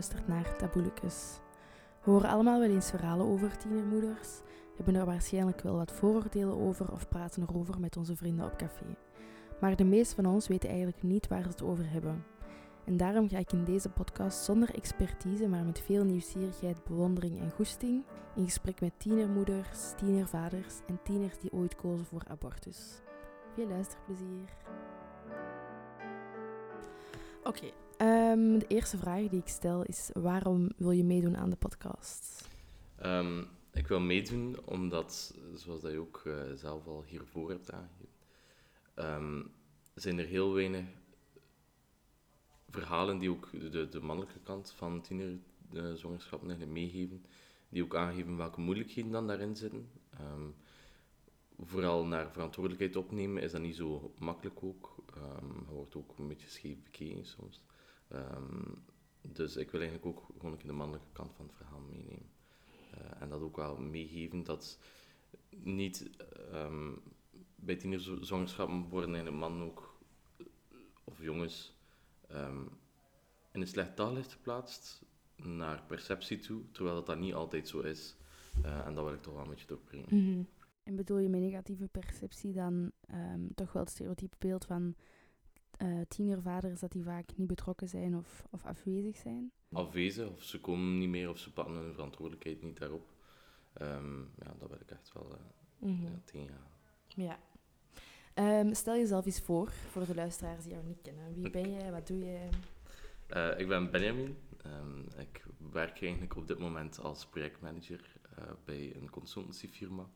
Luistert naar Taboelicus. We horen allemaal wel eens verhalen over tienermoeders, hebben er waarschijnlijk wel wat vooroordelen over of praten erover met onze vrienden op café. Maar de meeste van ons weten eigenlijk niet waar ze het over hebben. En daarom ga ik in deze podcast zonder expertise, maar met veel nieuwsgierigheid, bewondering en goesting in gesprek met tienermoeders, tienervaders en tieners die ooit kozen voor abortus. Veel luisterplezier. Oké, ehm, de eerste vraag die ik stel is: waarom wil je meedoen aan de podcast? Um, ik wil meedoen omdat, zoals dat je ook uh, zelf al hiervoor hebt aangegeven, um, zijn er heel weinig verhalen die ook de, de mannelijke kant van tienerzwangerschap meegeven, die ook aangeven welke moeilijkheden dan daarin zitten. Vooral naar verantwoordelijkheid opnemen is dat niet zo makkelijk ook. Um, wordt ook een beetje scheef bekeken soms. Um, dus ik wil eigenlijk ook gewoon de mannelijke kant van het verhaal meenemen. Uh, en dat ook wel meegeven dat niet um, bij tienerzwangerschappen worden eigenlijk mannen ook, of jongens, in een slecht daglicht geplaatst naar perceptie toe, terwijl dat, dat niet altijd zo is. Uh, en dat wil ik toch wel een beetje doorbrengen. -hmm. En bedoel je met negatieve perceptie dan toch wel het stereotype beeld van uh, tienervaders dat die vaak niet betrokken zijn of, of afwezig zijn? Afwezig, of ze komen niet meer of ze pakken hun verantwoordelijkheid niet daarop. Um, ja, dat wil ik echt wel uh, mm -hmm. ja, tegengaan. Ja. Um, stel jezelf eens voor, voor de luisteraars die jou niet kennen. Wie ben jij? Wat doe je? Uh, ik ben Benjamin. Um, ik werk eigenlijk op dit moment als projectmanager uh, bij een consultancyfirma.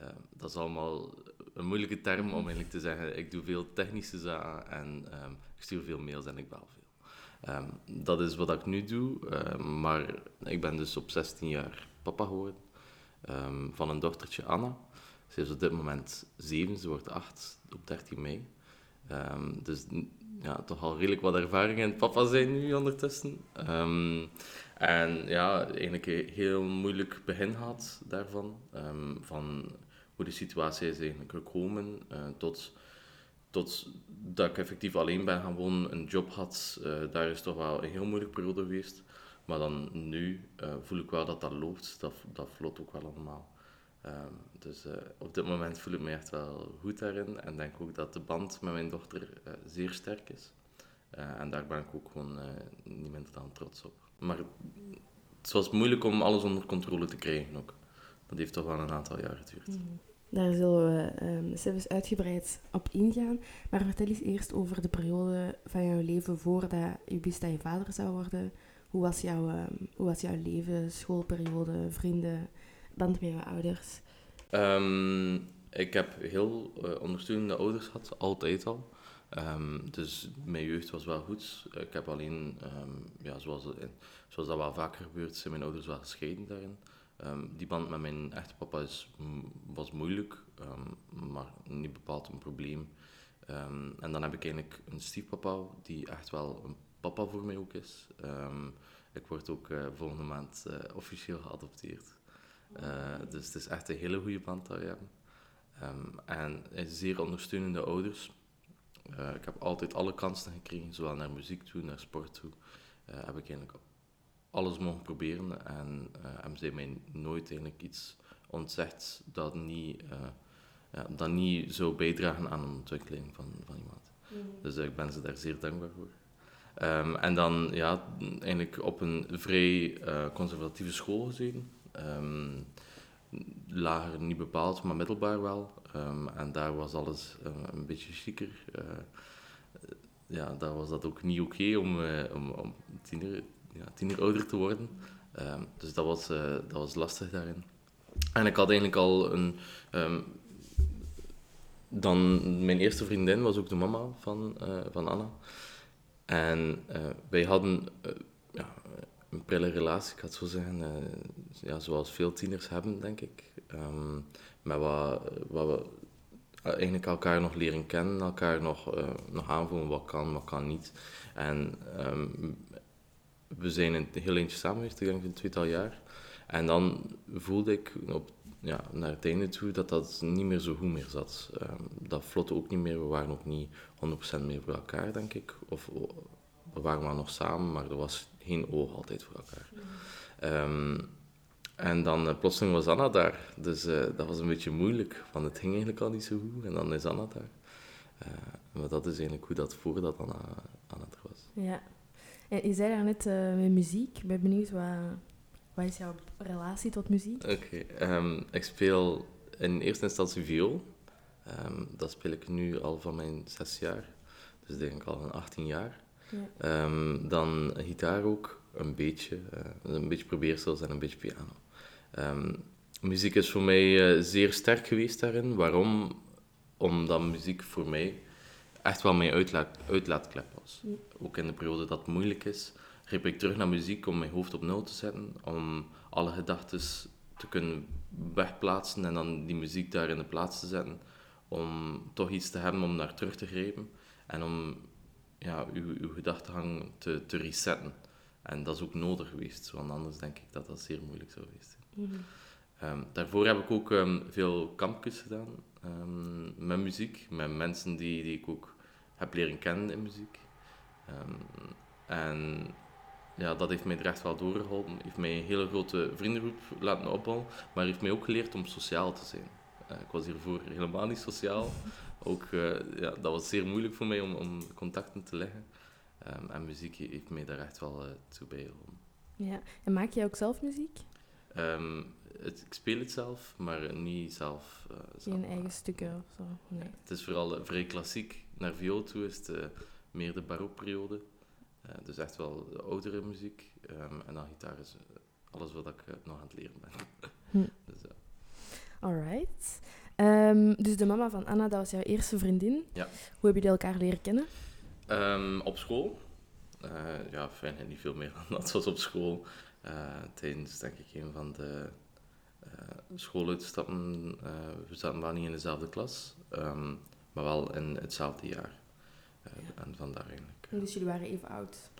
Uh, dat is allemaal een moeilijke term om eigenlijk te zeggen. Ik doe veel technische zaken en um, ik stuur veel mails en ik bel veel. Um, dat is wat ik nu doe, uh, maar ik ben dus op 16 jaar papa geworden van een dochtertje Anna. Ze is op dit moment 7, ze wordt 8 op 13 mei. dus ja, toch al redelijk wat ervaring in papa zijn nu ondertussen. En ja, eigenlijk een heel moeilijk begin gehad daarvan. Van hoe de situatie is eigenlijk gekomen uh, tot, tot dat ik effectief alleen ben gaan wonen, een job had. Uh, daar is toch wel een heel moeilijke periode geweest. Maar dan nu uh, voel ik wel dat dat loopt. Dat, dat vlot ook wel allemaal. Um, dus op dit moment voel ik me echt wel goed daarin. En denk ook dat de band met mijn dochter zeer sterk is. en daar ben ik ook gewoon niet minder dan trots op. Maar het was moeilijk om alles onder controle te krijgen ook. Dat heeft toch wel een aantal jaar geduurd. Mm. Daar zullen we um, uitgebreid op ingaan. Maar vertel eens eerst over de periode van jouw leven voordat je wist dat je vader zou worden. Hoe was jouw, um, hoe was jouw leven, schoolperiode, vrienden, band met jouw ouders? Um, ik heb heel uh, ondersteunende ouders gehad, altijd al. Dus mijn jeugd was wel goed. Ik heb alleen, ja, zoals, zoals dat wel vaker gebeurt, zijn mijn ouders wel gescheiden daarin. Um, die band met mijn echte papa is, was moeilijk, maar niet bepaald een probleem. en dan heb ik eigenlijk een stiefpapa, die echt wel een papa voor mij ook is. ik word ook uh, volgende maand uh, officieel geadopteerd. Uh, dus het is echt een hele goede band dat we hebben. en zeer ondersteunende ouders. Ik heb altijd alle kansen gekregen, zowel naar muziek toe, naar sport toe. Heb ik eigenlijk alles mogen proberen en hebben zij mij nooit eigenlijk iets ontzegd dat niet, ja, dat niet zou bijdragen aan een ontwikkeling van, van iemand. Mm. Dus ik ben ze daar zeer dankbaar voor. Um, en dan ja, eigenlijk op een vrij conservatieve school gezeten. Um, lager niet bepaald, maar middelbaar wel. Um, en daar was alles een beetje chiquer. Uh, ja, daar was dat ook niet oké okay om, uh, om, om tiener, ja, tiener ouder te worden. Um, dus dat was, dat was lastig daarin. En ik had eigenlijk al een... Um, dan, mijn eerste vriendin was ook de mama van, van Anna. En wij hadden ja, een prille relatie, ik had zo zeggen. ja, zoals veel tieners hebben, denk ik. Um, met wat, wat we eigenlijk elkaar nog leren kennen, elkaar nog, nog aanvoelen wat kan, wat kan niet. En we zijn een heel eentje samen geweest, ik denk een tweetal jaar. En dan voelde ik op, ja, naar het einde toe dat dat niet meer zo goed meer zat. Um, dat vlotte ook niet meer, we waren ook niet 100% meer voor elkaar, denk ik. Of we waren wel nog samen, maar er was geen oog altijd voor elkaar. Ehm, en dan uh, plotseling was Anna daar. Dus uh, dat was een beetje moeilijk, want het ging eigenlijk al niet zo goed. En dan is Anna daar. Uh, maar dat is eigenlijk hoe dat voordat Anna, Anna er was. Ja. Je zei daar net met muziek. Ik ben benieuwd, wat, wat is jouw relatie tot muziek? Oké. Okay, um, ehm, ik speel in eerste instantie viool. Um, dat speel ik nu al van mijn zes jaar. Dus denk ik al een 18 jaar. Ja. Um, dan gitaar ook, een beetje. Uh, een beetje probeersels en een beetje piano. Um, muziek is voor mij uh, zeer sterk geweest daarin. Waarom? Omdat muziek voor mij echt wel mijn uitlaat, uitlaatklep was. Ook in de periode dat het moeilijk is, greep ik terug naar muziek om mijn hoofd op nul te zetten. Om alle gedachten te kunnen wegplaatsen en dan die muziek daar in de plaats te zetten. Om toch iets te hebben om naar terug te grijpen. En om ja, uw, uw gedachtegang te, te resetten. En dat is ook nodig geweest, want anders denk ik dat dat zeer moeilijk zou geweest zijn. Mhm. Ehm, daarvoor heb ik ook um, veel kampjes gedaan um, met muziek, met mensen die, die ik ook heb leren kennen in muziek. en ja, dat heeft mij er echt wel doorgeholpen. Heeft mij een hele grote vriendengroep laten opbouwen, maar heeft mij ook geleerd om sociaal te zijn. Uh, ik was hiervoor helemaal niet sociaal. Ook, uh, ja, dat was zeer moeilijk voor mij om, om contacten te leggen. Um, en muziek heeft mij daar echt wel uh, toe bijgeholpen. Ja, en maak jij ook zelf muziek? Um, het, ik speel het zelf, maar niet zelf. Uh, Geen eigen stukken of zo? Nee. het is vooral vrij klassiek. Naar viool toe is het meer de barokperiode. dus echt wel de oudere muziek. Um, en dan gitaar is alles wat ik nog aan het leren ben. hm. dus, Alright. Um, dus de mama van Anna, dat was jouw eerste vriendin. Ja. Hoe heb je elkaar leren kennen? Um, op school. Uh, ja, fijn en niet veel meer dan dat was op school. Uh, tijdens, denk ik, een van de uh, schooluitstappen. we zaten wel niet in dezelfde klas, um, maar wel in hetzelfde jaar. Ja. En vandaar eigenlijk. Dus jullie waren even oud?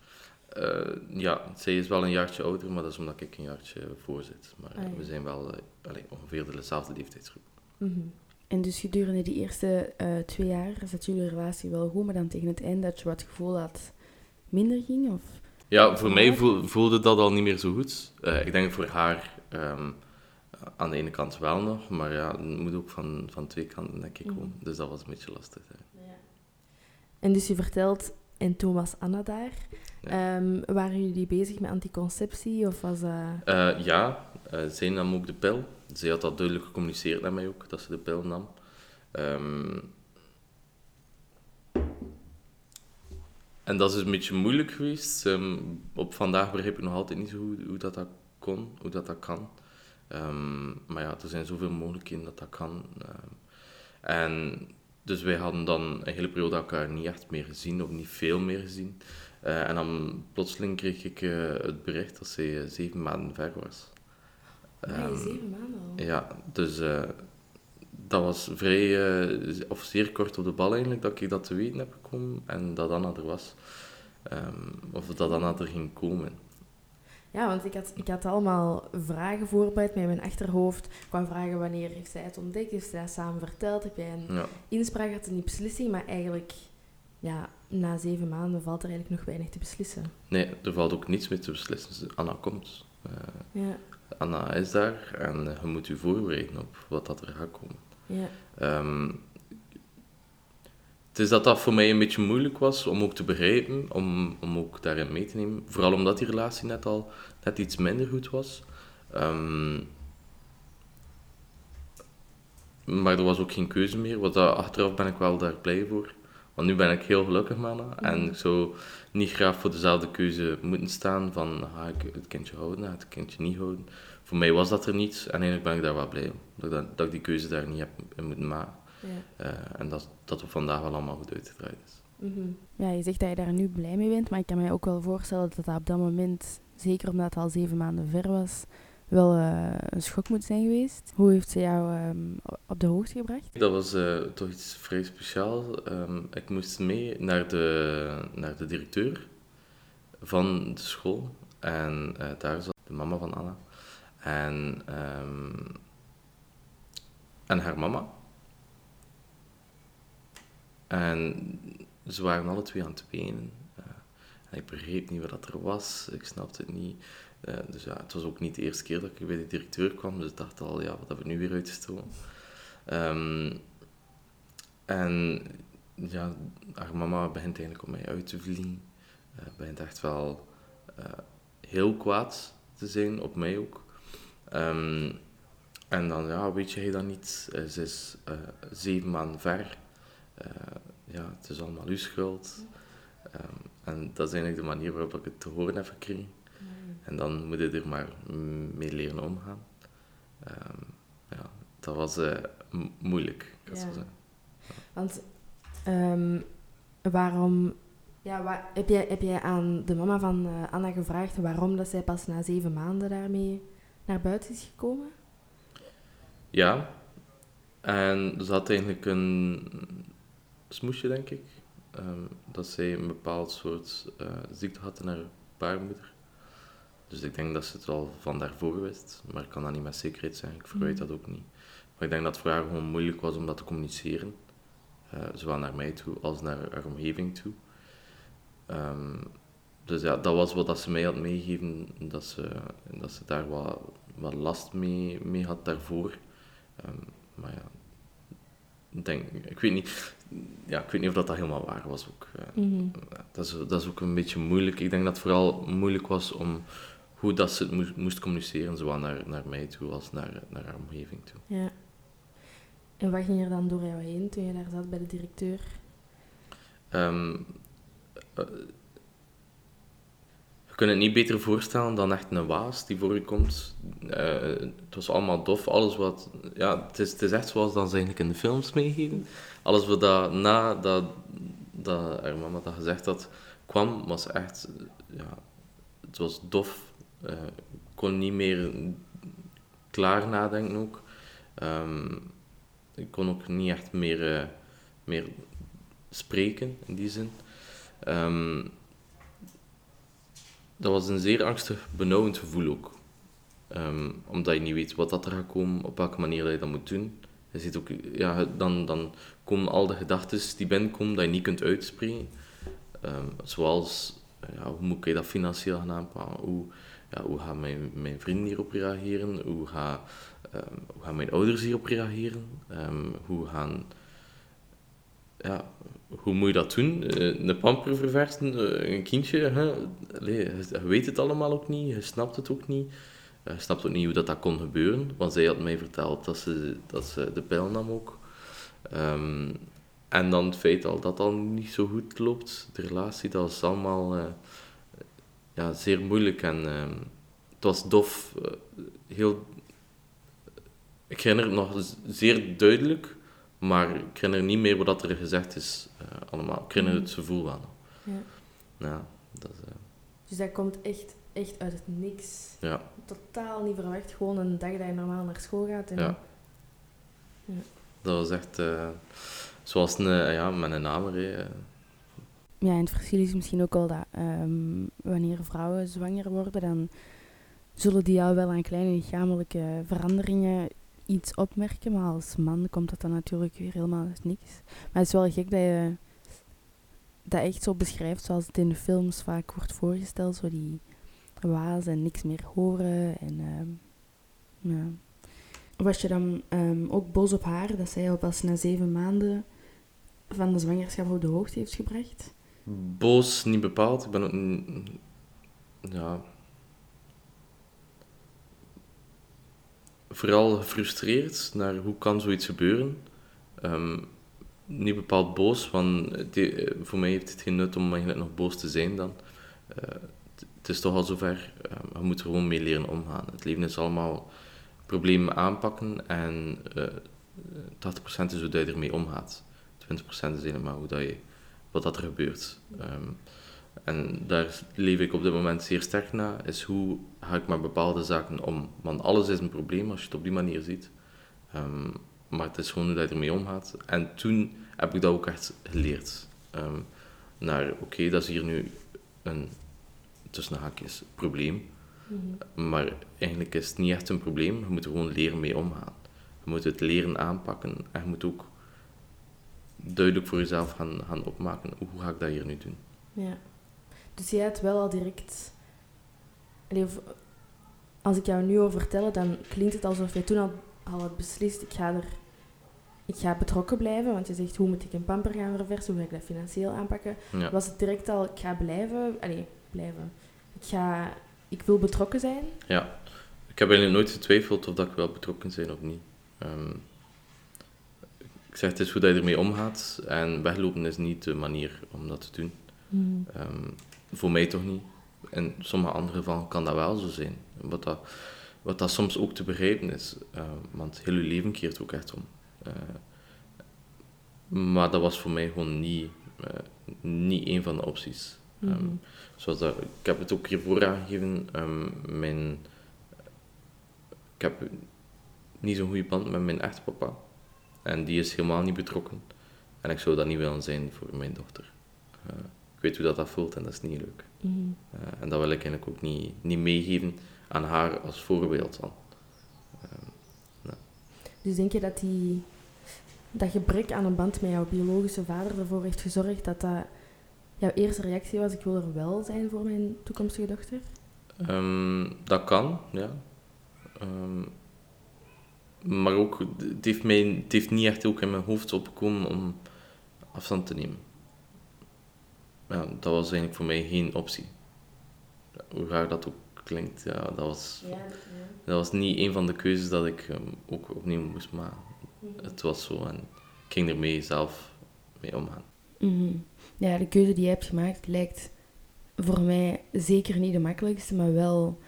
ja, zij is wel een jaartje ouder, maar dat is omdat ik een jaartje voor zit. Maar ah, ja. we zijn wel allee, ongeveer dezelfde leeftijdsgroep. Mm -hmm. En dus gedurende die eerste uh, twee jaar zat jullie relatie wel goed, maar dan tegen het eind dat je wat gevoel had minder ging? Of... Ja, voor mij voelde dat al niet meer zo goed. Uh, ik denk voor haar um, aan de ene kant wel nog, maar ja, het moet ook van, van twee kanten, denk ik. Mm. Dus dat was een beetje lastig. Ja. En dus je vertelt, en toen was Anna daar. Ja. Um, waren jullie bezig met anticonceptie? Of was, uh... Uh, ja, zij nam ook de pil. Zij had dat duidelijk gecommuniceerd naar mij ook, dat ze de pil nam. Um, en dat is een beetje moeilijk geweest. Um, op vandaag begrijp ik nog altijd niet zo hoe, hoe dat, dat kon, hoe dat, dat kan. Um, maar ja, er zijn zoveel mogelijkheden dat dat kan. en dus wij hadden dan een hele periode elkaar niet echt meer gezien, of niet veel meer gezien. Uh, en dan plotseling kreeg ik uh, het bericht dat zij uh, zeven maanden ver was. Um, zeven maanden al? Ja, dus dat was vrij, of zeer kort op de bal eigenlijk, dat ik dat te weten heb gekomen en dat Anna er was. Um, of dat Anna er ging komen. Ja, want ik had, ik had allemaal vragen voorbereid met mijn achterhoofd. Ik kwam vragen wanneer heeft zij het ontdekt, heeft zij dat samen verteld, heb jij een ja. inspraak gehad in die beslissing, maar eigenlijk, ja, na zeven maanden valt er eigenlijk nog weinig te beslissen. Nee, er valt ook niets meer te beslissen. Anna komt. Uh, ja. Anna is daar en je moet je voorbereiden op wat dat er gaat komen. Ja. Um, het is dat dat voor mij een beetje moeilijk was om ook te begrijpen, om, om ook daarin mee te nemen. Vooral omdat die relatie net al net iets minder goed was. Um, maar er was ook geen keuze meer. Wat dat, achteraf ben ik wel daar blij voor. Want nu ben ik heel gelukkig met haar. En mhm. ik zou niet graag voor dezelfde keuze moeten staan van ga ik het kindje houden, ga ik het kindje niet houden. Voor mij was dat er niet en eigenlijk ben ik daar wel blij om. Dat, dat, ik die keuze daar niet heb moeten maken. Ja. Uh, en dat, dat we vandaag wel allemaal goed uitgedraaid is. Mm -hmm. Ja, je zegt dat je daar nu blij mee bent, maar ik kan me ook wel voorstellen dat dat op dat moment, zeker omdat het al zeven maanden ver was, wel uh, een schok moet zijn geweest. Hoe heeft ze jou um, op de hoogte gebracht? Dat was uh, toch iets vrij speciaals. Um, ik moest mee naar de, naar de directeur van de school. En uh, daar zat de mama van Anna. En, um, en haar mama. En ze waren alle twee aan het wenen. En ik begreep niet wat er was, ik snapte het niet. Eh, dus ja, het was ook niet de eerste keer dat ik bij de directeur kwam, dus ik dacht al, ja, wat hebben we nu weer uitgestoken? Um, en ja, haar mama begint eigenlijk op mij uit te vliegen. Uh, begint echt wel uh, heel kwaad te zijn, op mij ook. Um, en dan, ja, weet jij dat niet? Uh, ze is zeven maanden ver. Ja, het is allemaal uw schuld. Um, en dat is eigenlijk de manier waarop ik het te horen heb gekregen. En dan moet je er maar mee leren omgaan. Um, ja, dat was moeilijk, kan ja. zeggen. Want um, waarom... Ja, waar, heb, jij, heb jij aan de mama van uh, Anna gevraagd waarom dat zij pas na zeven maanden daarmee naar buiten is gekomen? Ja. En ze had eigenlijk een smoesje, denk ik. Um, dat zij een bepaald soort uh, ziekte had in haar baarmoeder. Dus ik denk dat ze het al van daarvoor wist. Maar ik kan dat niet met zekerheid zeggen. Ik verwijt mm. dat ook niet. Maar ik denk dat het voor haar gewoon moeilijk was om dat te communiceren. Uh, zowel naar mij toe als naar haar omgeving toe. Um, dus ja, dat was wat dat ze mij had meegegeven, dat ze, dat ze daar wat, wat last mee, mee had daarvoor. Um, maar ja, denk, ik weet niet, ja, ik weet niet of dat, dat helemaal waar was ook. Mm -hmm. dat, is, dat is ook een beetje moeilijk. Ik denk dat het vooral moeilijk was om hoe dat ze het moest, moest communiceren, zowel naar, naar mij toe als naar, naar haar omgeving toe. Ja. En wat ging er dan door jou heen toen je daar zat bij de directeur? Um, uh, je kunt het niet beter voorstellen dan echt een waas die voor je komt. Uh, het was allemaal dof. Alles wat... Ja, het is, het is echt zoals dan ze eigenlijk in de films meegeven. Alles wat dat, na dat, dat haar mama dat gezegd had, kwam, was echt... Ja, het was dof. Uh, kon niet meer klaar nadenken ook. Um, ik kon ook niet echt meer, uh, meer spreken in die zin. Um, dat was een zeer angstig, benauwend gevoel ook. Um, omdat je niet weet wat dat er gaat komen, op welke manier dat je dat moet doen. Je ziet ook, ja, dan, dan komen al de gedachten die binnenkomen dat je niet kunt uitspreken. Um, zoals, ja, hoe moet ik dat financieel gaan aanpakken? Hoe, ja, hoe gaan mijn, mijn vrienden hierop reageren? Hoe, ga, um, hoe gaan mijn ouders hierop reageren? Um, hoe gaan... Ja, hoe moet je dat doen? Uh, een pamper verversen, uh, een kindje? Hè? Weet het allemaal ook niet, je snapt het ook niet. Je snapt ook niet hoe dat, dat kon gebeuren, want zij had mij verteld dat ze, dat ze de pijl nam ook. Um, en dan het feit al dat al niet zo goed loopt, de relatie, dat is allemaal... Uh, ja, zeer moeilijk en uh, het was dof. Uh, heel, ik herinner het nog zeer duidelijk, maar ik herinner niet meer wat er gezegd is uh, allemaal. Ik herinner het mm. gevoel wel Ja. ja dat, dus dat komt echt, echt uit het niks. Ja. Totaal niet verwacht. Gewoon een dag dat je normaal naar school gaat. En ja. ja. Dat was echt zoals een, ja, met een namer ja, en het verschil is misschien ook wel dat um, wanneer vrouwen zwanger worden, dan zullen die al wel aan kleine lichamelijke veranderingen iets opmerken. Maar als man komt dat dan natuurlijk weer helemaal uit niks. Maar het is wel gek dat je dat echt zo beschrijft zoals het in de films vaak wordt voorgesteld. Zo die waas en niks meer horen. En, um, ja. Was je dan um, ook boos op haar dat zij al pas na zeven maanden van de zwangerschap op de hoogte heeft gebracht? Boos, niet bepaald. Ik ben ook... Ja... Vooral gefrustreerd naar hoe kan zoiets gebeuren. Um, niet bepaald boos, want die, voor mij heeft het geen nut om eigenlijk nog boos te zijn dan. Uh, het is toch al zover, uh, we moeten gewoon mee leren omgaan. Het leven is allemaal problemen aanpakken en uh, eh, 80% is hoe je ermee omgaat. 20% is helemaal hoe dat je wat dat er gebeurt. Ehm, en daar leef ik op dit moment zeer sterk naar, is hoe ga ik met bepaalde zaken om. Want alles is een probleem als je het op die manier ziet. Ehm, maar het is gewoon hoe je ermee omgaat. En toen heb ik dat ook echt geleerd. Um, naar, oké, dat is hier nu een, tussen haakjes, probleem. Mhm. Maar eigenlijk is het niet echt een probleem. Je moet er gewoon leren mee omgaan. Je moet het leren aanpakken. En je moet ook duidelijk voor jezelf gaan, gaan opmaken. Hoe ga ik dat hier nu doen? Ja. Dus jij had wel al direct... Als ik jou nu over vertel, dan klinkt het alsof je toen al, al had beslist, ik ga er... Ik ga betrokken blijven, want je zegt, hoe moet ik een pamper gaan verversen? Hoe ga ik dat financieel aanpakken? Ja. Was het direct al, ik ga blijven... Allee, blijven. Ik ga... Ik wil betrokken zijn. ja. Ik heb eigenlijk nooit getwijfeld of dat ik wel betrokken zijn of niet. Ehm, ik zeg, het is hoe dat je ermee omgaat. En weglopen is niet de manier om dat te doen. Ehm, voor mij toch niet. In sommige andere gevallen kan dat wel zo zijn. Wat dat, wat dat soms ook te begrijpen is. Ehm, want heel je leven keert ook echt om. Eh, maar dat was voor mij gewoon niet, eh, niet een van de opties. Mhm. Zoals dat, ik heb het ook hiervoor aangegeven. ehm, mijn, ik heb niet zo'n goede band met mijn echte papa. En die is helemaal niet betrokken. En ik zou dat niet willen zijn voor mijn dochter. Eh, ik weet hoe dat, dat voelt en dat is niet leuk. Mhm. Eh, en dat wil ik eigenlijk ook niet, niet meegeven aan haar als voorbeeld dan. Dus denk je dat die, dat gebrek aan een band met jouw biologische vader ervoor heeft gezorgd dat dat jouw eerste reactie was, ik wil er wel zijn voor mijn toekomstige dochter? Ehm, dat kan, ja. Ehm, maar ook, het heeft, mij, het heeft niet echt ook in mijn hoofd opgekomen om afstand te nemen. Ja, dat was eigenlijk voor mij geen optie. Hoe raar dat ook klinkt, ja, dat was, dat was niet een van de keuzes dat ik ehm, ook opnieuw moest maken. Het was zo en ik ging ermee zelf mee omgaan. Mhm. Ja, de keuze die jij hebt gemaakt lijkt voor mij zeker niet de makkelijkste, maar wel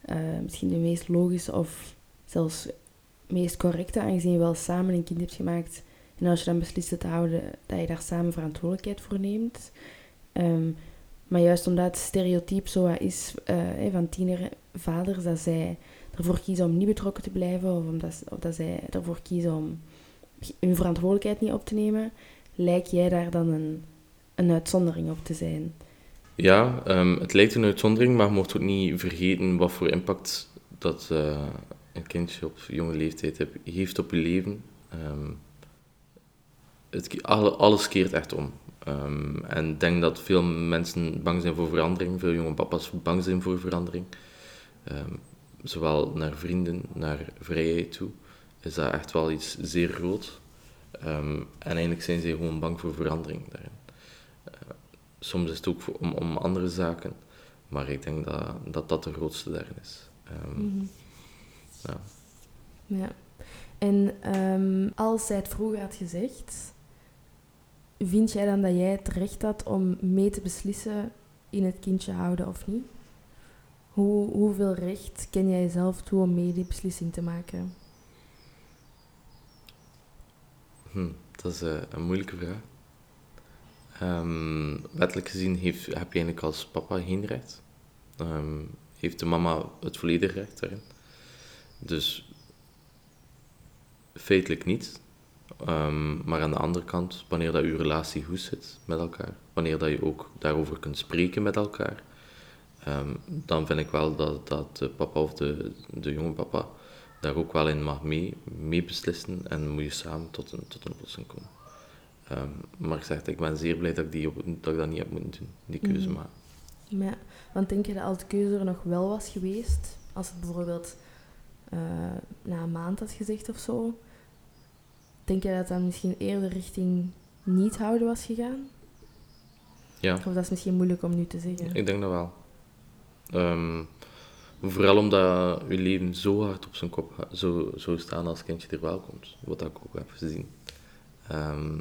eh, misschien de meest logische of zelfs meest correcte, aangezien je wel samen een kind hebt gemaakt. En als je dan beslist te houden, dat je daar samen verantwoordelijkheid voor neemt. Ehm, maar juist omdat het stereotype zo is hè, van tienervaders, dat zij ervoor kiezen om niet betrokken te blijven, of, omdat, of dat zij ervoor kiezen om hun verantwoordelijkheid niet op te nemen, lijk jij daar dan een, een uitzondering op te zijn. Ja, ehm, het lijkt een uitzondering, maar je mocht ook niet vergeten wat voor impact dat eh, een kindje op jonge leeftijd heeft op je leven. Ehm, het, alle- alles keert echt om. Ehm, en ik denk dat veel mensen bang zijn voor verandering, veel jonge papa's bang zijn voor verandering. Zowel naar vrienden, naar vrijheid toe, is dat echt wel iets zeer groot. En eigenlijk zijn ze gewoon bang voor verandering daarin. Soms is het ook om, om andere zaken, maar ik denk dat dat, dat de grootste daarin is. Ehm, Mhm. ja. Ja. En ehm, als zij het vroeger had gezegd, vind jij dan dat jij het recht had om mee te beslissen in het kindje houden of niet? Hoe, hoeveel recht ken jij jezelf toe om mee die beslissing te maken? Hm, dat is eh, een moeilijke vraag. Ehm, wettelijk gezien heeft, heb je eigenlijk als papa geen recht. Ehm, heeft de mama het volledige recht daarin. Dus feitelijk niet. Ehm, maar aan de andere kant, wanneer dat je relatie goed zit met elkaar, wanneer dat je ook daarover kunt spreken met elkaar, dan vind ik wel dat, dat de papa of de, de jonge papa daar ook wel in mag mee, mee beslissen en moet je samen tot een, tot een oplossing komen. Ehm, maar ik zeg, ik ben zeer blij dat ik, die dat ik dat niet heb moeten doen, die keuze Mhm. maken. Ja, want denk je dat als de keuze er nog wel was geweest, als het bijvoorbeeld eh, na een maand had gezegd of zo, denk je dat dat misschien eerder richting niet houden was gegaan? Ja, Of dat is misschien moeilijk om nu te zeggen. ik denk dat wel. Ehm, vooral omdat je leven zo hard op zijn kop zo, zo staan als kindje er wel komt, wat ik ook heb gezien. Ehm,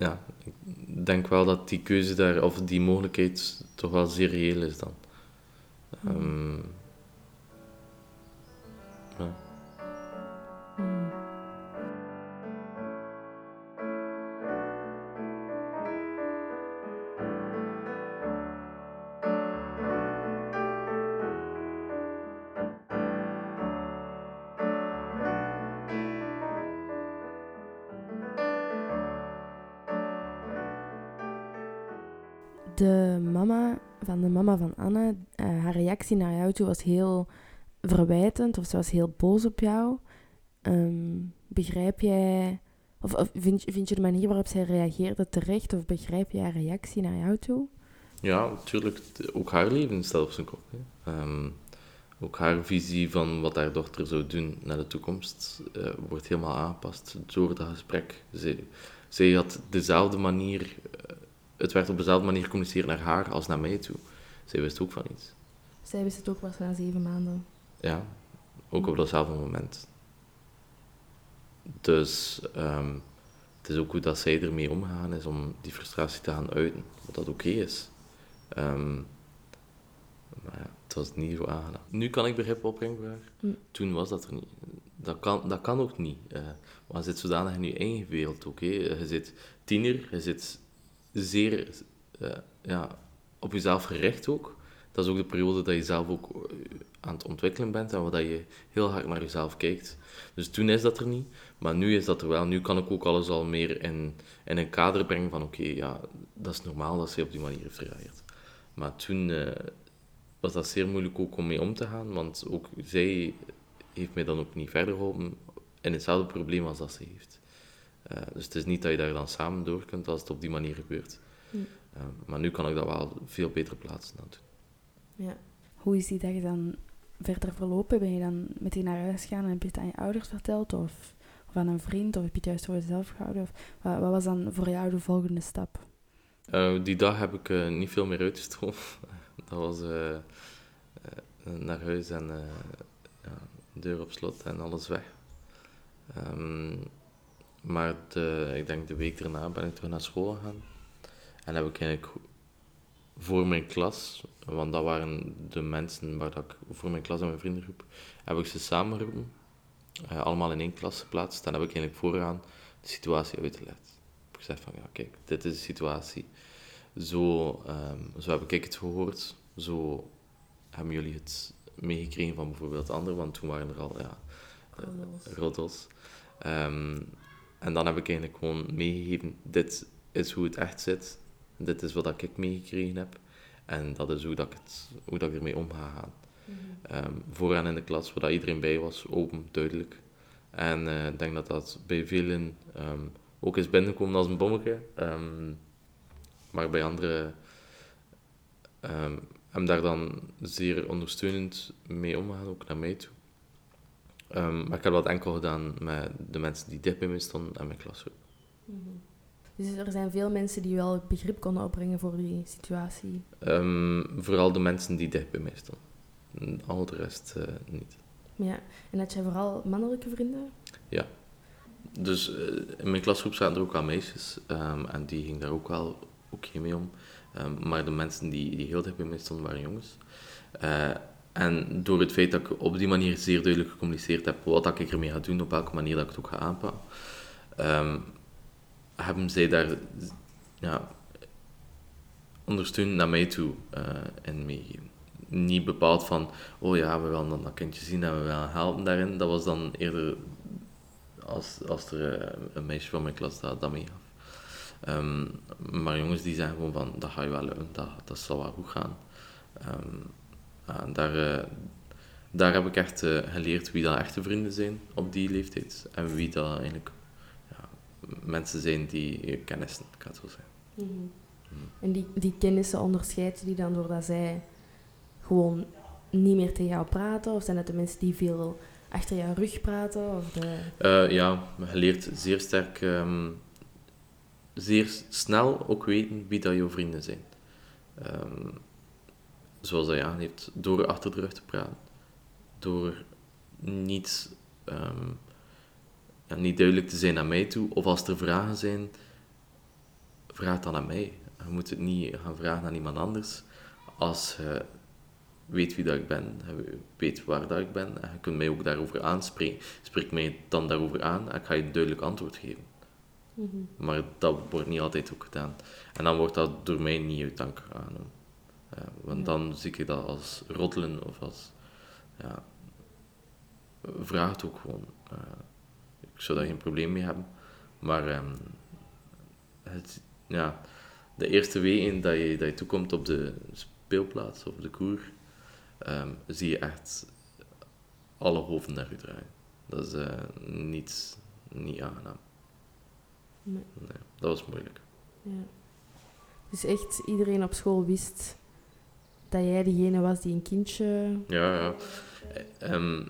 ja, ik denk wel dat die keuze daar, of die mogelijkheid, toch wel zeer reëel is dan. Ehm, De mama van de mama van Anne, eh, haar reactie naar jou toe was heel verwijtend of ze was heel boos op jou. Ehm, begrijp jij Of, vind, vind je de manier waarop zij reageerde terecht? Of begrijp je haar reactie naar jou toe? Ja, natuurlijk. Ook haar leven staat op zijn kop. Ehm, ook haar visie van wat haar dochter zou doen naar de toekomst eh, wordt helemaal aangepast door dat gesprek. Zij, zij had dezelfde manier, eh, het werd op dezelfde manier gecommuniceerd naar haar als naar mij toe. Zij wist ook van iets. Zij wist het ook pas na zeven maanden. Ja, ook op datzelfde moment. Dus ehm, het is ook hoe dat zij ermee omgaan is om die frustratie te gaan uiten, wat dat oké is. Ehm, maar ja, het was niet zo aangenaam. Nu kan ik begrip opbrengen voor haar. Hm. Toen was dat er niet. Dat kan, dat kan ook niet. eh want je zit zodanig in je eigen wereld. Hè. Je zit tiener, je zit zeer eh, ja, op jezelf gericht ook. Dat is ook de periode dat je zelf ook eh, aan het ontwikkelen bent en waar je heel hard naar jezelf kijkt. Dus toen is dat er niet, maar nu is dat er wel. Nu kan ik ook alles al meer in, in een kader brengen van oké, ja, dat is normaal dat ze op die manier heeft. Maar toen eh, was dat zeer moeilijk ook om mee om te gaan, want ook zij heeft mij dan ook niet verder geholpen in hetzelfde probleem als dat ze heeft. Eh, dus het is niet dat je daar dan samen door kunt als het op die manier gebeurt. Eh, maar nu kan ik dat wel veel beter plaatsen dan toen. Ja. Hoe is die dag dan verder verlopen? Ben je dan meteen naar huis gegaan en heb je het aan je ouders verteld? Of, of aan een vriend? Of heb je het juist voor jezelf gehouden? Of, wat, wat was dan voor jou de volgende stap? Eh, die dag heb ik eh, niet veel meer uitgestoken. dat was eh, eh, naar huis en eh, ja, deur op slot en alles weg. Ehm, maar de, ik denk de week daarna ben ik terug naar school gegaan. En heb ik eigenlijk voor mijn klas, want dat waren de mensen waar dat ik voor mijn klas en mijn vriendengroep, heb ik ze samengeroepen. eh, allemaal in één klas geplaatst. En heb ik eigenlijk vooraan de situatie uitgelegd. Ik heb gezegd van, ja kijk, dit is de situatie. Zo, ehm, zo heb ik het gehoord. Zo hebben jullie het meegekregen van bijvoorbeeld anderen, want toen waren er al ja, roddels. Ehm, en dan heb ik eigenlijk gewoon meegegeven, dit is hoe het echt zit. Dit is wat ik meegekregen heb. En dat is hoe, dat ik, het, hoe dat ik ermee om ga gaan. Ehm, vooraan in de klas, waar iedereen bij was, open, duidelijk. En eh, ik denk dat dat bij velen ehm, ook is binnengekomen als een bommetje. Ehm, maar bij anderen hebben daar dan zeer ondersteunend mee omgegaan, ook naar mij toe. Ehm, maar ik heb dat enkel gedaan met de mensen die dicht bij mij stonden en mijn klasgroep. Dus er zijn veel mensen die wel begrip konden opbrengen voor die situatie. Ehm, vooral de mensen die dicht bij mij stonden. Al de rest eh, niet. Ja. En had jij vooral mannelijke vrienden? Dus eh, in mijn klasgroep zaten er ook wel meisjes ehm, en die ging daar ook wel oké mee om. Maar de mensen die, die heel dicht bij mij stonden waren jongens. Eh, en door het feit dat ik op die manier zeer duidelijk gecommuniceerd heb wat ik ermee ga doen, op welke manier dat ik het ook ga aanpakken, ehm, hebben zij daar ja, naar mij toe eh in meegegeven. Niet bepaald van, oh ja, we willen dan dat kindje zien en we willen helpen daarin. Dat was dan eerder als, als er eh, een meisje van mijn klas dat, dat meegaf. Ehm, maar jongens die zeggen gewoon van, dat ga je wel lukken, dat, zal wel goed gaan. En daar, eh, daar heb ik echt eh, geleerd wie dat echte vrienden zijn op die leeftijd. En wie dat eigenlijk ja, mensen zijn die je kennissen, ik het zo zeggen. En die, die kennissen onderscheid je die dan doordat zij gewoon niet meer tegen jou praten? Of zijn het de mensen die veel achter jouw rug praten? Of de... Eh, ja, je leert zeer sterk, ehm, zeer snel ook weten wie dat jouw vrienden zijn. Ehm, zoals hij aangeeft, door achter de rug te praten. Door niet, ehm, ja, niet duidelijk te zijn naar mij toe. Of als er vragen zijn, vraag dan aan mij. Je moet het niet gaan vragen aan iemand anders. Als je weet wie dat ik ben, je weet waar dat ik ben, en je kunt mij ook daarover aanspreken. Spreek mij dan daarover aan en ik ga je een duidelijk antwoord geven. Maar dat wordt niet altijd ook gedaan. En dan wordt dat door mij niet uit dank aangenomen. Ja, want Ja. dan zie ik dat als roddelen of als... Ja, vraag het ook gewoon. Eh, ik zou daar geen probleem mee hebben. Maar ehm, het, ja, de eerste weken dat je, dat je toekomt op de speelplaats of de koer, ehm, zie je echt alle hoofden naar u draaien. Dat is eh, niet, niet aangenaam. Nee. Nee, dat was moeilijk. Ja. Dus echt iedereen op school wist dat jij diegene was die een kindje... Ja, ja. Ehm,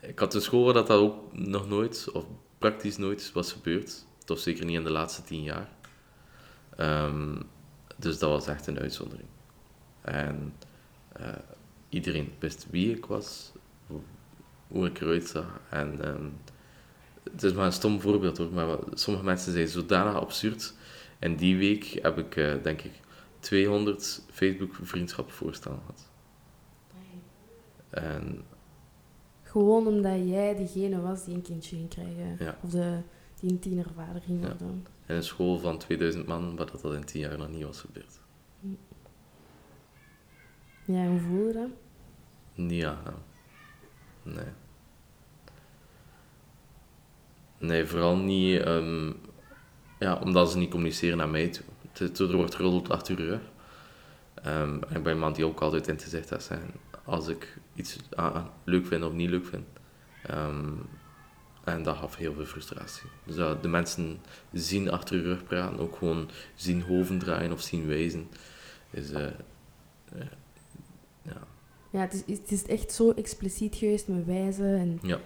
ik had school waar dat, dat ook nog nooit, of praktisch nooit, was gebeurd. Toch zeker niet in de laatste tien jaar. Ehm, dus dat was echt een uitzondering. En eh, iedereen wist wie ik was, hoe- hoe ik eruit zag. En ehm, het is maar een stom voorbeeld hoor, maar sommige mensen zijn zodanig absurd. En die week heb ik, eh, denk ik, 200 Facebook-vriendschapsvoorstellen gehad. En Gewoon omdat jij diegene was die een kindje ging krijgen. Ja. Of de, die een tienervader ging Ja. worden. in een school van 2000 man, waar dat, dat in 10 jaar nog niet was gebeurd. Ja, hoe voel je dat? Niet aangenaam. Nee. Nee, vooral niet... ehm, ja, omdat ze niet communiceren naar mij toe. Het, er wordt geroddeld achter uur. rug. En ik ben iemand die ook altijd in te zegt dat zijn. Als ik iets ah, leuk vind of niet leuk vind. Ehm, en dat gaf heel veel frustratie. Dus dat de mensen zien achter je rug praten, ook gewoon zien hoven draaien of zien wijzen, is... eh, eh, ja, Ja, het is, het is echt zo expliciet geweest met wijzen en ja.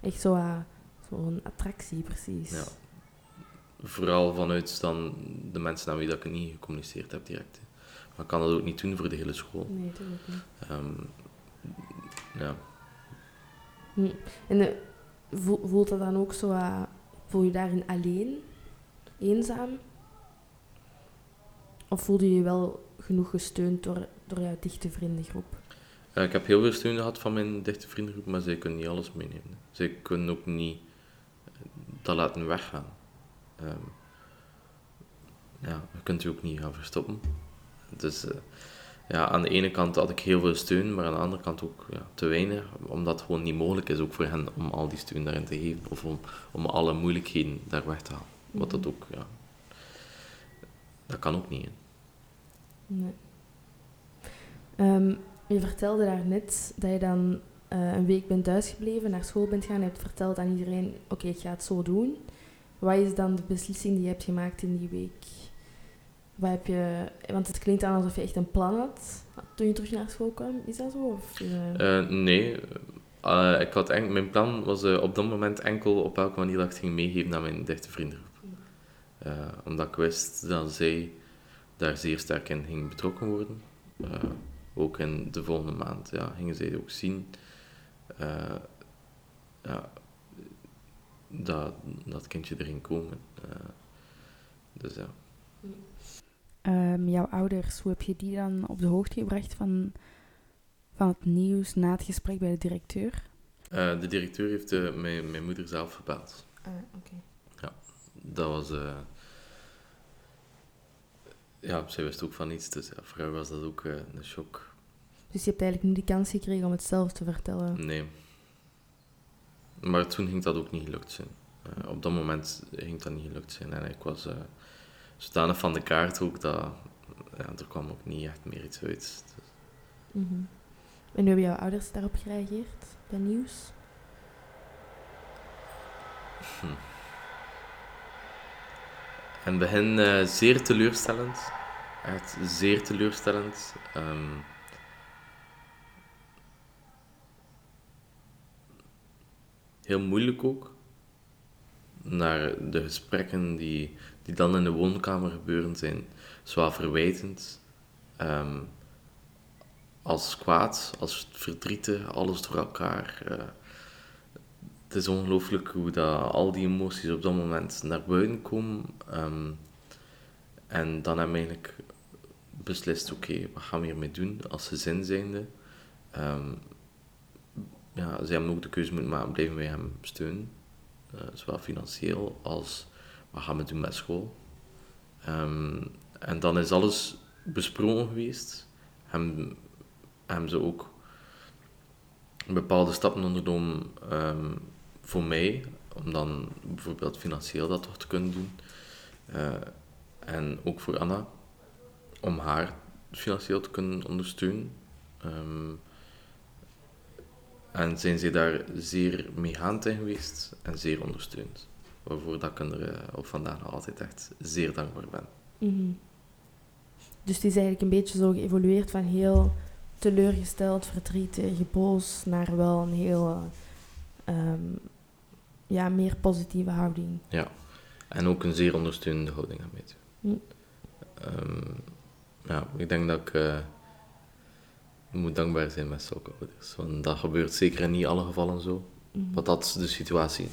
echt zo, ah, zo'n attractie precies. Ja. Vooral vanuit dan de mensen aan wie dat ik niet gecommuniceerd heb direct. hè. Maar ik kan dat ook niet doen voor de hele school. Nee, natuurlijk niet. Ehm, ja. Hm. En eh, voel- voelt dat dan ook zo, ah, voel je daarin alleen, eenzaam? Of voelde je je wel genoeg gesteund door, door jouw dichte vriendengroep? Eh, ik heb heel veel steun gehad van mijn dichte vriendengroep, maar zij kunnen niet alles meenemen. Zij kunnen ook niet eh, dat laten weggaan. Ehm, ja, je kunt je ook niet gaan verstoppen. Dus eh, ja, aan de ene kant had ik heel veel steun, maar aan de andere kant ook ja, te weinig, omdat het gewoon niet mogelijk is ook voor hen om al die steun daarin te geven, of om, om alle moeilijkheden daar weg te halen. Wat dat ook, ja, dat kan ook niet. hè. Nee. Ehm, je vertelde daarnet dat je dan eh, een week bent thuisgebleven, naar school bent gaan en hebt verteld aan iedereen, oké, ik ga het zo doen. Wat is dan de beslissing die je hebt gemaakt in die week? Wat heb je, want het klinkt aan alsof je echt een plan had toen je terug naar school kwam. Is dat zo? Of, eh, Eh, nee, Eh, ik had mijn plan was op dat moment enkel op welke manier dat ik ging meegeven aan mijn dichte vriendengroep. Omdat ik wist dat zij daar zeer sterk in ging betrokken worden. Ook in de volgende maand ja, gingen zij ook zien ja, dat dat kindje er ging komen. Eh, dus ja. Ehm, jouw ouders, hoe heb je die dan op de hoogte gebracht van, van het nieuws na het gesprek bij de directeur? Eh, de directeur heeft eh, mijn, mijn moeder zelf gebeld. ah, oké. Dat was... eh, ja, zij wist ook van niets, dus ja, voor haar was dat ook eh, een shock. Dus je hebt eigenlijk niet de kans gekregen om het zelf te vertellen. Nee. Maar toen ging dat ook niet gelukt zijn. Eh, op dat moment ging dat niet gelukt zijn. En ik was eh zodanig van de kaart ook dat... Ja, er kwam ook niet echt meer iets uit. Dus, Mhm. En hoe hebben jouw ouders daarop gereageerd, dat nieuws? In het begin eh, zeer teleurstellend. Echt zeer teleurstellend. Ehm, heel moeilijk ook. Naar de gesprekken die, die dan in de woonkamer gebeuren zijn zwaar verwijtend. Ehm, als kwaad, als verdrietig, alles door elkaar. eh. het is ongelooflijk hoe dat al die emoties op dat moment naar buiten komen. Ehm, en dan hebben eigenlijk beslist, oké, wat gaan we hiermee doen als gezin zijnde? Ehm, ja, ze hebben ook de keuze moeten maken, blijven wij hem steunen? eh, zowel financieel als wat gaan we doen met school? Ehm, en dan is alles besproken geweest. Hem, hebben ze ook bepaalde stappen ondernomen ehm, voor mij, om dan bijvoorbeeld financieel dat toch te kunnen doen. Eh, en ook voor Anna, om haar financieel te kunnen ondersteunen. Ehm, en zijn zij daar zeer meegaand in geweest en zeer ondersteund. waarvoor dat ik er uh, op vandaag nog altijd echt zeer dankbaar ben. Mhm. Dus het is eigenlijk een beetje zo geëvolueerd van heel teleurgesteld, verdrietig, boos, naar wel een heel ehm, ja, meer positieve houding. Ja, en ook een zeer ondersteunende houding aan mij. Mm. ja, ik denk dat ik uh, moet dankbaar zijn met zulke ouders. Want dat gebeurt zeker in niet alle gevallen zo. Mhm. Wat dat de situatie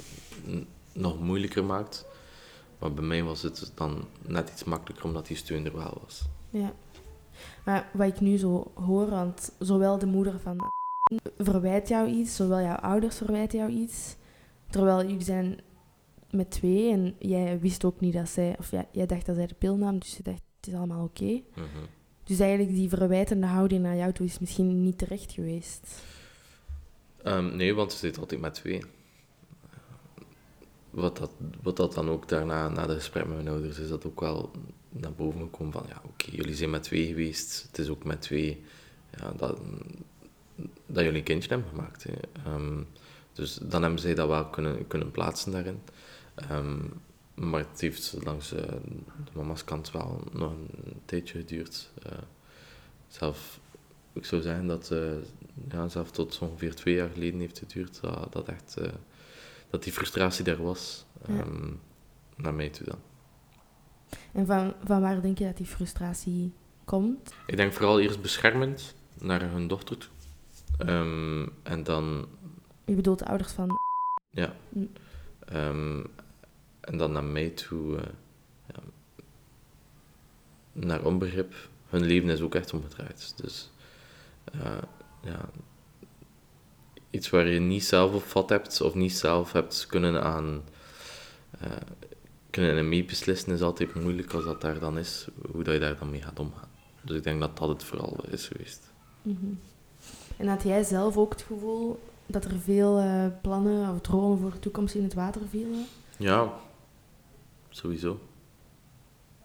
nog moeilijker maakt. Maar bij mij was het dan net iets makkelijker omdat die steun er wel was. Ja. Maar wat ik nu zo hoor, want zowel de moeder van verwijt jou iets, zowel jouw ouders verwijten jou iets. Terwijl jullie zijn met twee en jij wist ook niet dat zij, of ja, jij dacht dat zij de pil nam, dus je dacht het is allemaal oké. Mhm. Dus eigenlijk die verwijtende houding naar jou toe is misschien niet terecht geweest. Um, nee, want ze zit altijd met twee. Wat dat, wat dat dan ook daarna, na de gesprek met mijn ouders, is dat ook wel naar boven gekomen van, ja, oké, jullie zijn met twee geweest, het is ook met twee ja, dat, dat jullie een kindje hebben gemaakt. Um, dus dan hebben zij dat wel kunnen, kunnen plaatsen daarin. Um, maar het heeft langs uh, de mama's kant wel nog een tijdje geduurd. Uh, zelf, ik zou zeggen dat uh, ja, zelf tot ongeveer twee jaar geleden heeft geduurd dat, dat echt dat die frustratie er was. Um, Naar mij toe dan. En van, van waar denk je dat die frustratie komt? Ik denk vooral eerst beschermend naar hun dochter toe. Um, en dan... Je bedoelt de ouders van... Ja. Um, en dan naar mij toe... Uh, ja, naar onbegrip. Hun leven is ook echt omgedraaid. Dus... Uh, ja, iets waar je niet zelf op vat hebt of niet zelf hebt kunnen aan uh, kunnen mee beslissen is altijd moeilijk als dat daar dan is, hoe dat je daar dan mee gaat omgaan. Dus ik denk dat dat het vooral is geweest. Mhm. En had jij zelf ook het gevoel dat er veel uh, plannen of dromen voor de toekomst in het water vielen? Ja, sowieso.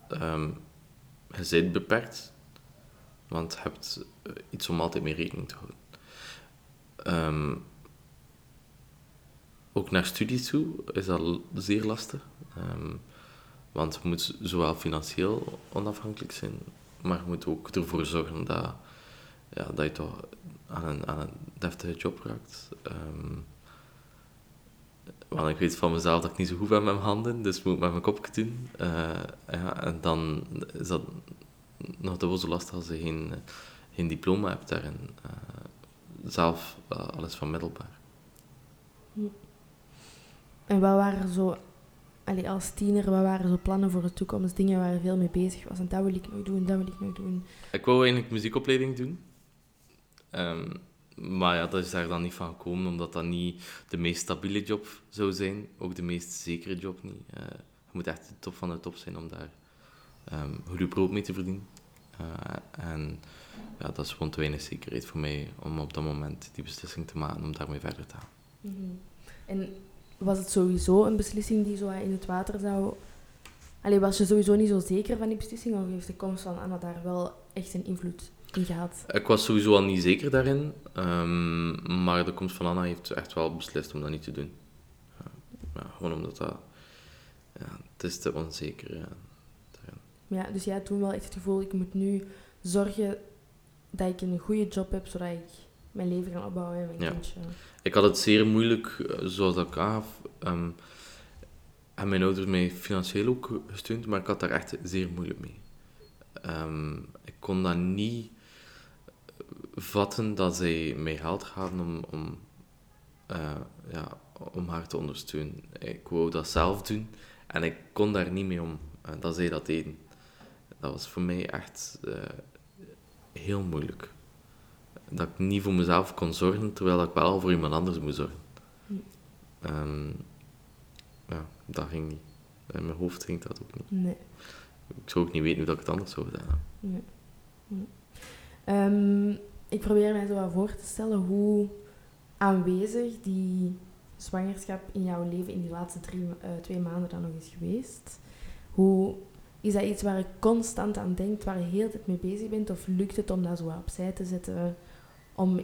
Um, je bent beperkt, want je hebt eh, iets om altijd mee rekening te houden. Ehm, ook naar studie toe is dat zeer lastig. Ehm, want je moet zowel financieel onafhankelijk zijn, maar je moet ook ervoor zorgen dat, ja, dat je toch aan een, aan een deftige job raakt. Want ik weet van mezelf dat ik niet zo goed ben met mijn handen, dus ik moet met mijn kopje doen. Uh, ja, en dan is dat nog dubbel zo lastig als je geen, geen diploma hebt daarin. Uh, zelf uh, alles van middelbaar. Hm. En wat waren zo, allee, als tiener, wat waren zo plannen voor de toekomst? Dingen waar je veel mee bezig was. En dat wil ik nog doen, dat wil ik nog doen. Ik wou eigenlijk muziekopleiding doen. Um, maar ja, dat is daar dan niet van gekomen, omdat dat niet de meest stabiele job zou zijn. Ook de meest zekere job niet. Uh, je moet echt de top van de top zijn om daar um, goede brood mee te verdienen. Uh, en ja, dat is gewoon te weinig zekerheid voor mij om op dat moment die beslissing te maken om daarmee verder te gaan. -hmm. En was het sowieso een beslissing die zo in het water zou... Allee, was je sowieso niet zo zeker van die beslissing of heeft de komst van Anna daar wel echt een invloed Ik was sowieso al niet zeker daarin, um, maar de komst van Anna heeft echt wel beslist om dat niet te doen. Ja, gewoon omdat dat... Ja, het is te onzeker. Ja, ja, dus jij had toen wel echt het gevoel, ik moet nu zorgen dat ik een goede job heb, zodat ik mijn leven kan opbouwen en mijn ja. kindje. Ik had het zeer moeilijk, eh, zoals dat ik aangaf. Um, en mijn ouders mij financieel ook gesteund, maar ik had daar echt zeer moeilijk mee. Um, ik kon dat niet vatten dat zij mij geld gaven om, om, uh, ja, om haar te ondersteunen. Ik wou dat zelf doen en ik kon daar niet mee om, uh, dat zij dat deden. Dat was voor mij echt uh, heel moeilijk. Dat ik niet voor mezelf kon zorgen, terwijl ik wel voor iemand anders moest zorgen. Um, ja, dat ging niet. In mijn hoofd ging dat ook niet. Nee. Ik zou ook niet weten hoe ik het anders zou gedaan Nee. nee. Um, ik probeer mij zo wat voor te stellen hoe aanwezig die zwangerschap in jouw leven in die laatste drie, uh, twee maanden dan nog is geweest. Hoe is dat iets waar je constant aan denkt, waar je heel de tijd mee bezig bent? Of lukt het om dat zo opzij te zetten, om,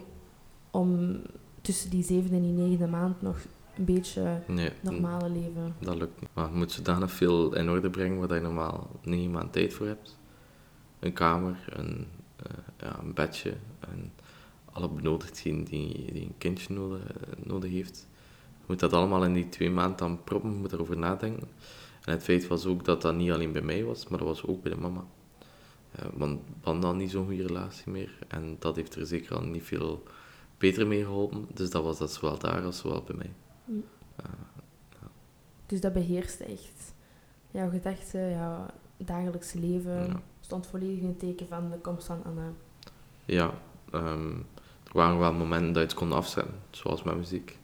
om tussen die zevende en die negende maand nog een beetje Nee, normale leven. dat lukt niet. Maar je moet zodanig veel in orde brengen waar je normaal negen maanden tijd voor hebt. Een kamer, een, eh, ja, een bedje en alle benodigdheden die, die een kindje nodig, nodig heeft. Je moet dat allemaal in die twee maanden dan proppen, je moet erover nadenken. En het feit was ook dat dat niet alleen bij mij was, maar dat was ook bij de mama. Eh, want we hadden dan niet zo'n goede relatie meer. En dat heeft er zeker al niet veel beter mee geholpen. Dus dat was dat zowel daar als zowel bij mij. Mm. Eh, Dus dat beheerste echt jouw gedachten, jouw dagelijkse leven. Ja. Stond volledig in het teken van de komst van Anna. Ja, ehm, er waren wel momenten dat je het kon afzetten, zoals met muziek.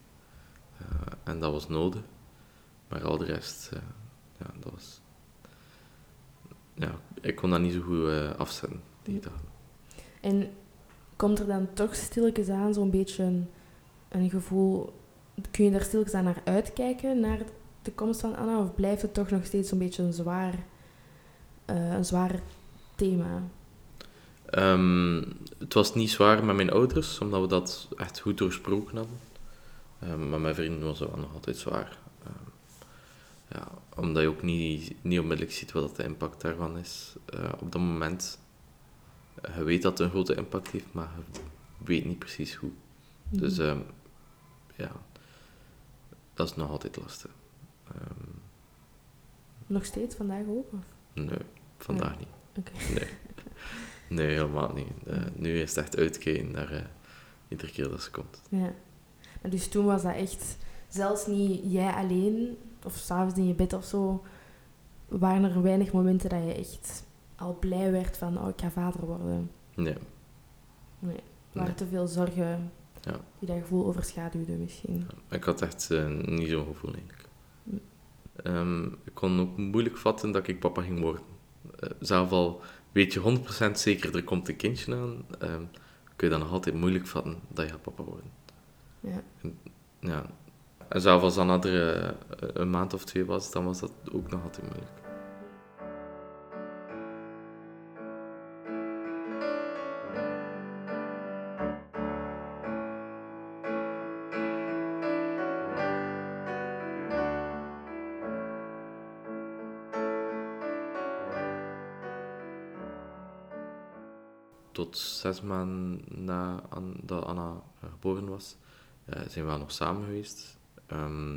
Eh, en dat was nodig. Maar al de rest, eh, ja, dat was... Ja, ik kon dat niet zo goed eh, afzetten. En komt er dan toch stilletjes aan zo'n beetje een, een gevoel... Kun je daar stilletjes aan naar uitkijken, naar de komst van Anna? Of blijft het toch nog steeds een beetje een zwaar, een zwaar thema? Ehm, het was niet zwaar met mijn ouders, omdat we dat echt goed doorsproken hadden. Ehm, maar mijn vrienden was het wel nog altijd zwaar. Ehm, ja, omdat je ook niet, niet onmiddellijk ziet wat de impact daarvan is. Eh, op dat moment, je weet dat het een grote impact heeft, maar je weet niet precies hoe. Dus Mhm. ehm, ja, dat is nog altijd lastig. Nog steeds vandaag ook? Of? nee, vandaag niet. Oké. Nee. Nee, helemaal niet. Eh, nu is het echt uitkijken naar eh, iedere keer dat ze komt. Ja. Maar dus toen was dat echt, zelfs niet jij alleen, of s'avonds in je bed of zo, waren er weinig momenten dat je echt al blij werd van, oh, ik ga vader worden. Nee. Nee. Er waren Nee. te veel zorgen Ja. die dat gevoel overschaduwden misschien. Ik had echt eh, niet zo'n gevoel eigenlijk. Hm. Ehm, ik kon ook moeilijk vatten dat ik papa ging worden. Eh, zelf al weet je 100% zeker er komt een kindje aan, ehm, kun je dan nog altijd moeilijk vatten dat je gaat papa worden. Ja. Ja. En zelf als Anna er eh, een maand of twee was, dan was dat ook nog altijd moeilijk. Tot zes maanden na dat Anna eh, geboren was, eh, zijn we wel nog samen geweest. Ehm,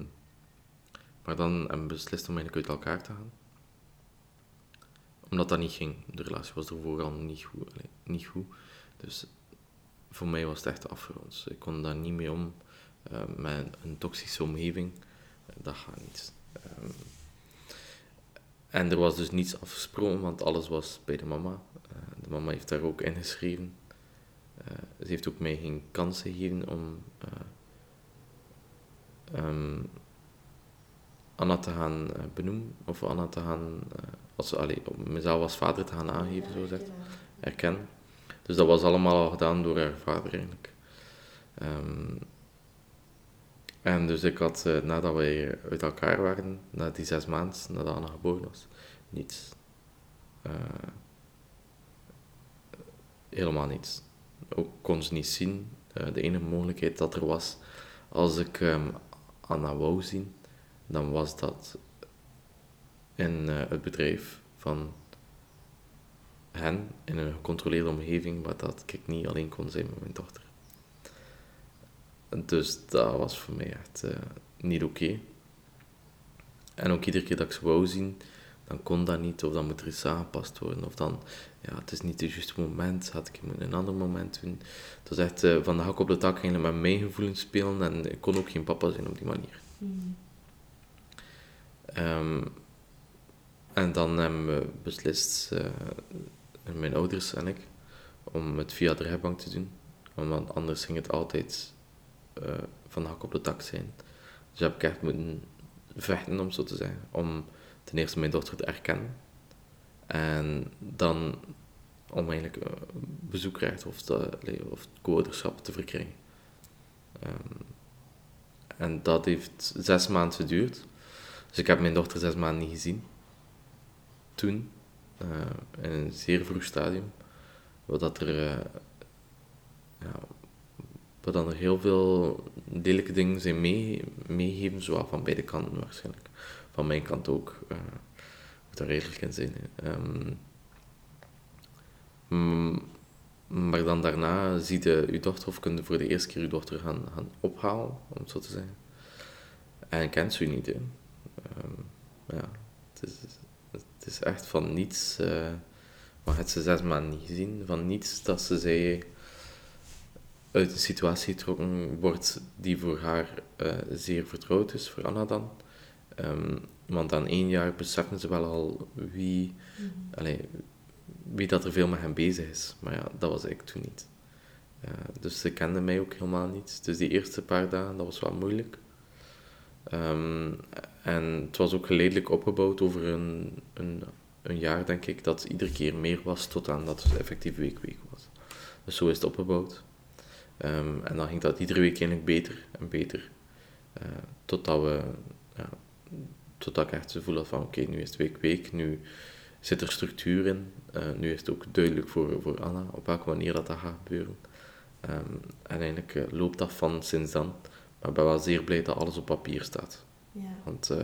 maar dan hebben we beslist om eigenlijk uit elkaar te gaan. Omdat dat niet ging. De relatie was ervoor al niet goed. niet goed. Dus voor mij was het echt afgerond. Ik kon daar niet mee om eh, met een toxische omgeving. Eh, dat gaat niet. Ehm, en er was dus niets afgesproken, want alles was bij de mama. De mama heeft daar ook ingeschreven. Eh ze heeft ook mij geen kans gegeven om eh, ehm, Anna te gaan eh, benoemen, of Anna te gaan, als, allee, mezelf als vader te gaan aangeven, zo gezegd, erkennen. Dus dat was allemaal al gedaan door haar vader eigenlijk. Ehm, en dus ik had, nadat wij uit elkaar waren, na die zes maanden, nadat Anna geboren was, niets. Helemaal niets. Ook kon ze niet zien. Eh, de enige mogelijkheid dat er was, als ik ehm, Anna wou zien, dan was dat in eh, het bedrijf van hen, in een gecontroleerde omgeving, waar dat ik niet alleen kon zijn met mijn dochter. Dus dat was voor mij echt eh, niet oké. En ook iedere keer dat ik ze wou zien, dan kon dat niet, of dan moet er iets aangepast worden, of dan, ja, het is niet het juiste moment, had ik in een ander moment doen. Het was echt eh, van de hak op de tak eigenlijk met mijn gevoelens spelen, en ik kon ook geen papa zijn op die manier. Mhm. Ehm, en dan hebben we beslist, eh, mijn ouders en ik, om het via de rijbank te doen. Want anders ging het altijd eh, van de hak op de tak zijn. Dus heb ik echt moeten vechten, om zo te zeggen. Om ten eerste mijn dochter te erkennen. En dan om eigenlijk eh, bezoekrecht of, allee, of co-ouderschap te verkrijgen. Ehm, en dat heeft zes maanden geduurd. Dus ik heb mijn dochter zes maanden niet gezien. Toen, eh, in een zeer vroeg stadium. Wat er, eh, ja, wat dan er heel veel lelijke dingen zijn mee, meegeven, zowel van beide kanten waarschijnlijk. Van mijn kant ook. Uh, moet daar redelijk in zijn. Um, maar dan daarna zie je je dochter, of kun je voor de eerste keer je dochter gaan, gaan ophalen, om het zo te zeggen. En kent ze u niet. Hè. Um, ja, het is, het is echt van niets. Uh, maar het ze zes maanden niet gezien. Van niets dat ze zei uit een situatie getrokken wordt die voor haar uh, zeer vertrouwd is, voor Anna dan. Um, want aan één jaar beseffen ze wel al wie, mm -hmm. wie dat er veel met hem bezig is. Maar ja, dat was ik toen niet. Uh, dus ze kende mij ook helemaal niet. Dus die eerste paar dagen, dat was wel moeilijk. Um, en het was ook geleidelijk opgebouwd over een, een, een jaar, denk ik, dat iedere keer meer was tot aan dat het effectief week week was. Dus zo is het opgebouwd. Um, en dan ging dat iedere week eigenlijk beter en beter. Uh, totdat we, totdat ik echt het gevoel had van oké, nu is het week week, nu zit er structuur in. Uh, nu is het ook duidelijk voor, voor Anna op welke manier dat, dat gaat gebeuren. Um, en eigenlijk uh, loopt dat van sinds dan. Maar ik ben wel zeer blij dat alles op papier staat. Ja. Want uh,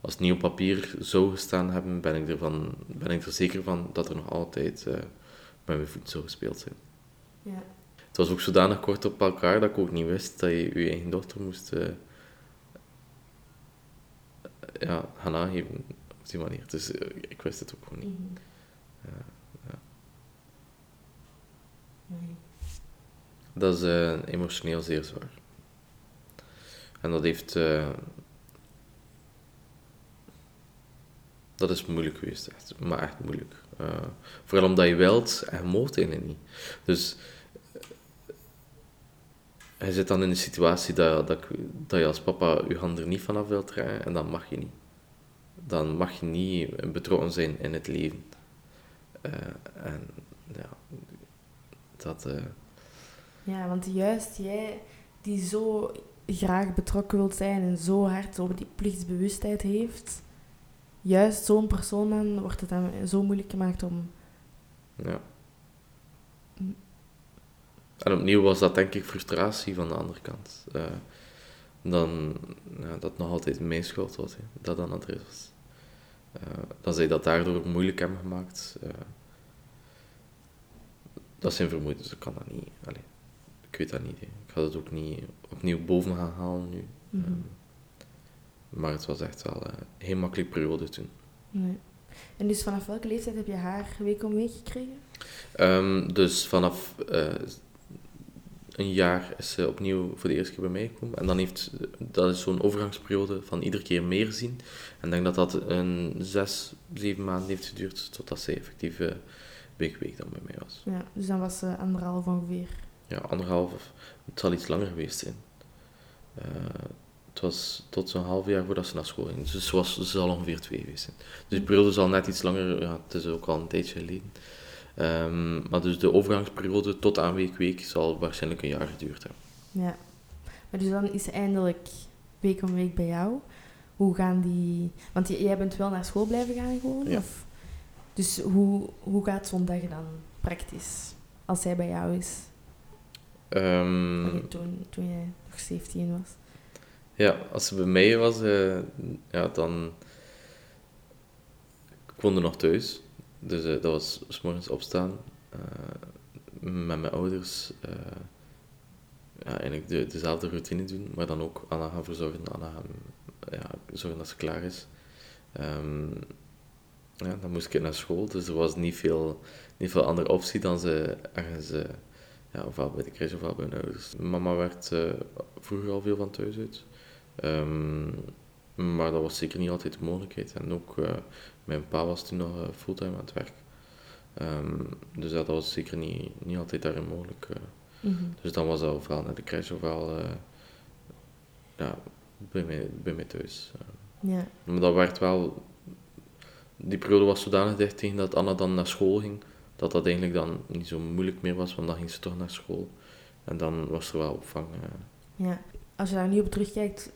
als het niet op papier zou gestaan hebben, ben ik, ervan, ben ik er zeker van dat er nog altijd met mijn voet zou gespeeld zijn. Ja. Het was ook zodanig kort op elkaar dat ik ook niet wist dat je je eigen dochter moest ja, gaan aangeven op die manier. Dus ik wist het ook gewoon niet. -hmm. ja, ja. Nee. Dat is emotioneel zeer zwaar. En dat heeft dat is moeilijk geweest, echt. Maar echt moeilijk. Uh, vooral omdat je wilt en je moogt eigenlijk niet. Dus hij eh, zit dan in een situatie dat, dat, dat je als papa je hand er niet vanaf wilt trekken en dan mag je niet. Dan mag je niet betrokken zijn in het leven. Uh, en ja, dat... Uh... Ja, want juist jij die zo graag betrokken wilt zijn en zo hard over die plichtsbewustheid heeft juist zo'n persoon dan wordt het dan zo moeilijk gemaakt om... Ja. En opnieuw was dat denk ik frustratie van de andere kant. Uh, dan ja, dat nog altijd mijn schuld was, hè, dat dan adres was. Uh, dat zij dat daardoor moeilijk hebben gemaakt. Uh, dat zijn vermoedens, ik kan dat niet. Allee, ik weet dat niet. Hè. Ik ga dat ook niet opnieuw boven gaan halen nu. Mm -hmm. Maar het was echt wel een heel makkelijk periode toen. Nee. En dus vanaf welke leeftijd heb je haar week om week gekregen? Um, dus vanaf uh, een jaar is ze opnieuw voor de eerste keer bij mij gekomen. En dan heeft, dat is zo'n overgangsperiode van iedere keer meer zien. En ik denk dat dat een zes, zeven maanden heeft geduurd totdat ze effectief uh, week week dan bij mij was. Ja, dus dan was ze anderhalf ongeveer. Ja, anderhalf. Of, het zal iets langer geweest zijn. Uh, het was tot zo'n half jaar voordat ze naar school ging. Dus ze, was, ze zal ongeveer twee geweest zijn. Dus de periode zal net iets langer, ja, het is ook al een tijdje geleden. Um, maar dus de overgangsperiode tot aan week week zal waarschijnlijk een jaar geduurd hebben. Ja, maar dus dan is eindelijk week om week bij jou. Hoe gaan die... Want jij bent wel naar school blijven gaan gewoon? Ja. Of... Dus hoe, hoe gaat zo'n dag dan praktisch als zij bij jou is? Um, toen, toen jij nog 17 was? Ja, als ze bij mij was, uh, ja, dan... Ik woonde nog thuis. Dus uh, dat was s morgens opstaan. Uh, met mijn ouders. ja, eigenlijk de, dezelfde routine doen. Maar dan ook Anna gaan verzorgen. Anna gaan ja, zorgen dat ze klaar is. Um, ja, dan moest ik naar school. Dus er was niet veel, niet veel andere optie dan ze ergens... ja, ofwel bij de crash ofwel bij mijn ouders. Mama werd vroeger al veel van thuis uit. Um, maar dat was zeker niet altijd de mogelijkheid. En ook uh, mijn pa was toen nog uh, fulltime aan het werk. Um, dus dat was zeker niet, niet altijd daarin mogelijk. Mm -hmm. Dus dan was dat ofwel naar de crash ofwel ja, bij, mij, bij mij thuis. Ja. Maar dat werd wel... Die periode was zodanig dicht tegen dat Anna dan naar school ging, dat dat eigenlijk dan niet zo moeilijk meer was, want dan ging ze toch naar school. En dan was er wel opvang. Ja, als je daar nu op terugkijkt,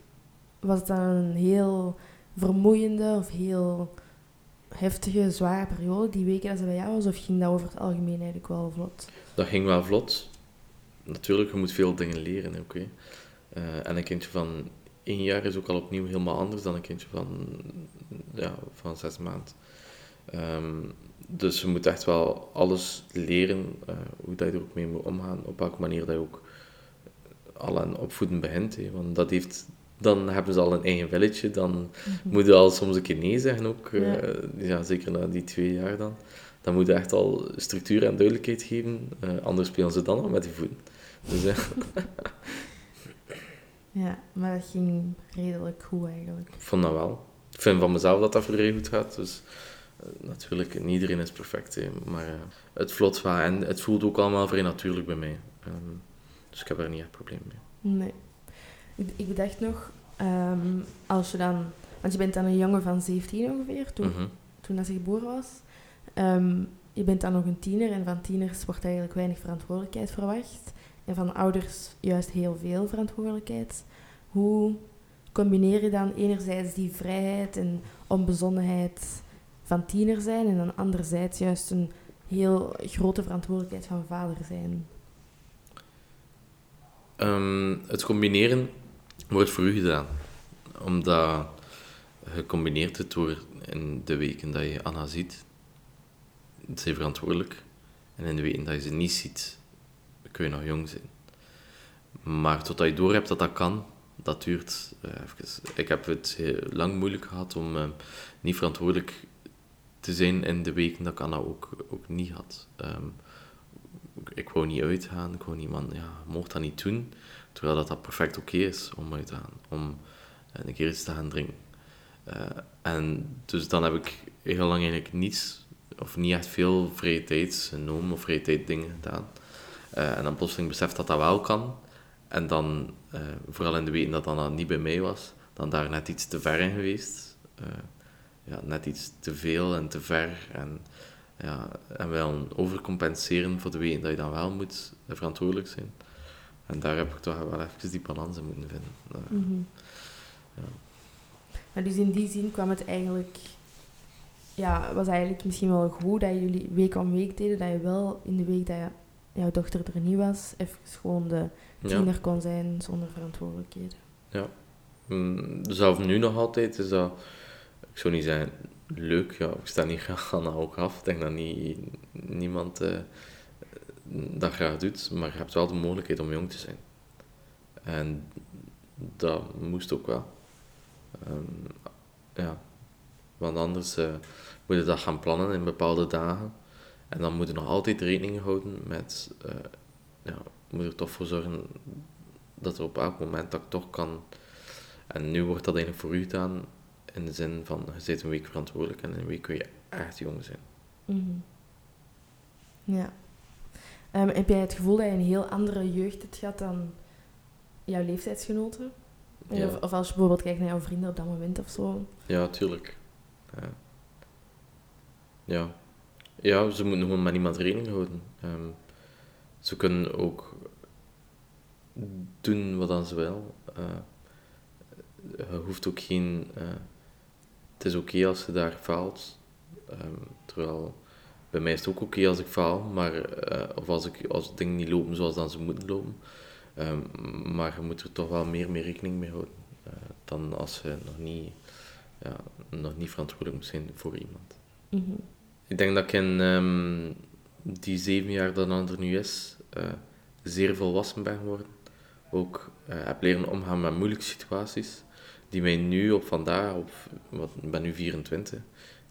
was het dan een heel vermoeiende of heel heftige, zware periode, die weken dat ze bij jou was? Of ging dat over het algemeen eigenlijk wel vlot? Dat ging wel vlot. Natuurlijk, je moet veel dingen leren, oké. Eh, en een kindje van één jaar is ook al opnieuw helemaal anders dan een kindje van, ja, van zes maanden. Ehm, dus je moet echt wel alles leren, uh, hoe dat je er ook mee moet omgaan, op welke manier dat je ook al aan opvoeden begint. Hè. Want dat heeft, dan hebben ze al een eigen villetje, dan mm moet je al soms een keer nee zeggen ook. Ja. ja. zeker na die twee jaar dan. Dan moet je echt al structuur en duidelijkheid geven, anders spelen ze dan al met die voeten. Dus, Ja, maar dat ging redelijk goed eigenlijk. Ik vond dat wel. Ik vind van mezelf dat dat vrij goed gaat. Dus natuurlijk, niet iedereen is perfect. Hè, maar het vlot van en het voelt ook allemaal vrij natuurlijk bij mij. Um, dus ik heb er niet echt probleem mee. Nee. Ik, bedacht nog, um, als je dan... Want je bent dan een jongen van 17 ongeveer, toen, mm -hmm. toen hij geboren was. Um, je bent dan nog een tiener en van tieners wordt eigenlijk weinig verantwoordelijkheid verwacht. En van ouders juist heel veel verantwoordelijkheid. Hoe combineer je dan enerzijds die vrijheid en onbezonnenheid van tiener zijn en dan anderzijds juist een heel grote verantwoordelijkheid van vader zijn? Um, het combineren wordt voor u gedaan. Omdat je combineert het door in de weken dat je Anna ziet, is verantwoordelijk. En in de weken dat je ze niet ziet, kun je nog jong zijn. Maar totdat je door hebt dat dat kan, dat duurt even. Ik heb het lang moeilijk gehad om uh, niet verantwoordelijk te zijn in de weken dat ik Anna ook, ook niet had. Um, ik wou niet uitgaan, ik wou niet, man, ja, mocht dat niet doen. Terwijl dat, dat perfect oké is om uit te gaan, om een keer iets te gaan drinken. Uh, en dus dan heb ik heel lang eigenlijk niets, of niet echt veel vrije tijd genomen of vrije tijd dingen gedaan. Uh, en dan plotseling beseft dat dat wel kan. En dan, vooral in de weten dat dat dan niet bij mij was, dan daar net iets te ver in geweest. Ja, net iets te veel en te ver. En, ja, en wel overcompenseren voor de weten dat je dan wel moet verantwoordelijk zijn. En daar heb ik toch wel even die balans in moeten vinden. Mm -hmm. ja. Maar dus in die zin kwam het eigenlijk... Ja, was eigenlijk misschien wel goed dat jullie week om week deden, dat je wel in de week dat je jouw dochter er niet was, even gewoon de tiener ja. kon zijn zonder verantwoordelijkheden. Ja. Mm, zelf nu nog altijd is dat, ik zou niet zeggen leuk, ja, ik sta niet graag aan ook af. Ik denk dat niet, niemand uh, dat graag doet, maar je hebt wel de mogelijkheid om jong te zijn. En dat moest ook wel. Um, ja, want anders uh, moet je dat gaan plannen in bepaalde dagen. En dan moet je nog altijd rekening houden met, uh, ja, moet er toch voor zorgen dat er op elk moment dat ik toch kan. En nu wordt dat eigenlijk voor u gedaan in de zin van, je zit een week verantwoordelijk en in een week kun je echt jong zijn. -hmm. Ja. Um, heb jij het gevoel dat je een heel andere jeugd hebt gehad dan jouw leeftijdsgenoten? Ja. Of, of, als je bijvoorbeeld kijkt naar jouw vrienden op dat moment of zo? Ja, tuurlijk. Ja. ja. Ja, ze moeten gewoon met niemand rekening houden. Um, ze kunnen ook doen wat dan ze wil. Uh, je hoeft ook geen. Uh, het is oké okay als je daar faalt. Um, terwijl bij mij is het ook oké okay als ik faal, maar, uh, of als, ik, als dingen niet lopen zoals dan ze moeten lopen. Um, maar je moet er toch wel meer mee rekening mee houden dan als je nog niet, ja, nog niet verantwoordelijk moet zijn voor iemand. Mm -hmm. Ik denk dat ik in um, die zeven jaar dat Anna er nu is, uh, zeer volwassen ben geworden. Ook heb leren omgaan met moeilijke situaties, die mij nu op vandaag, op, wat, ik ben nu 24,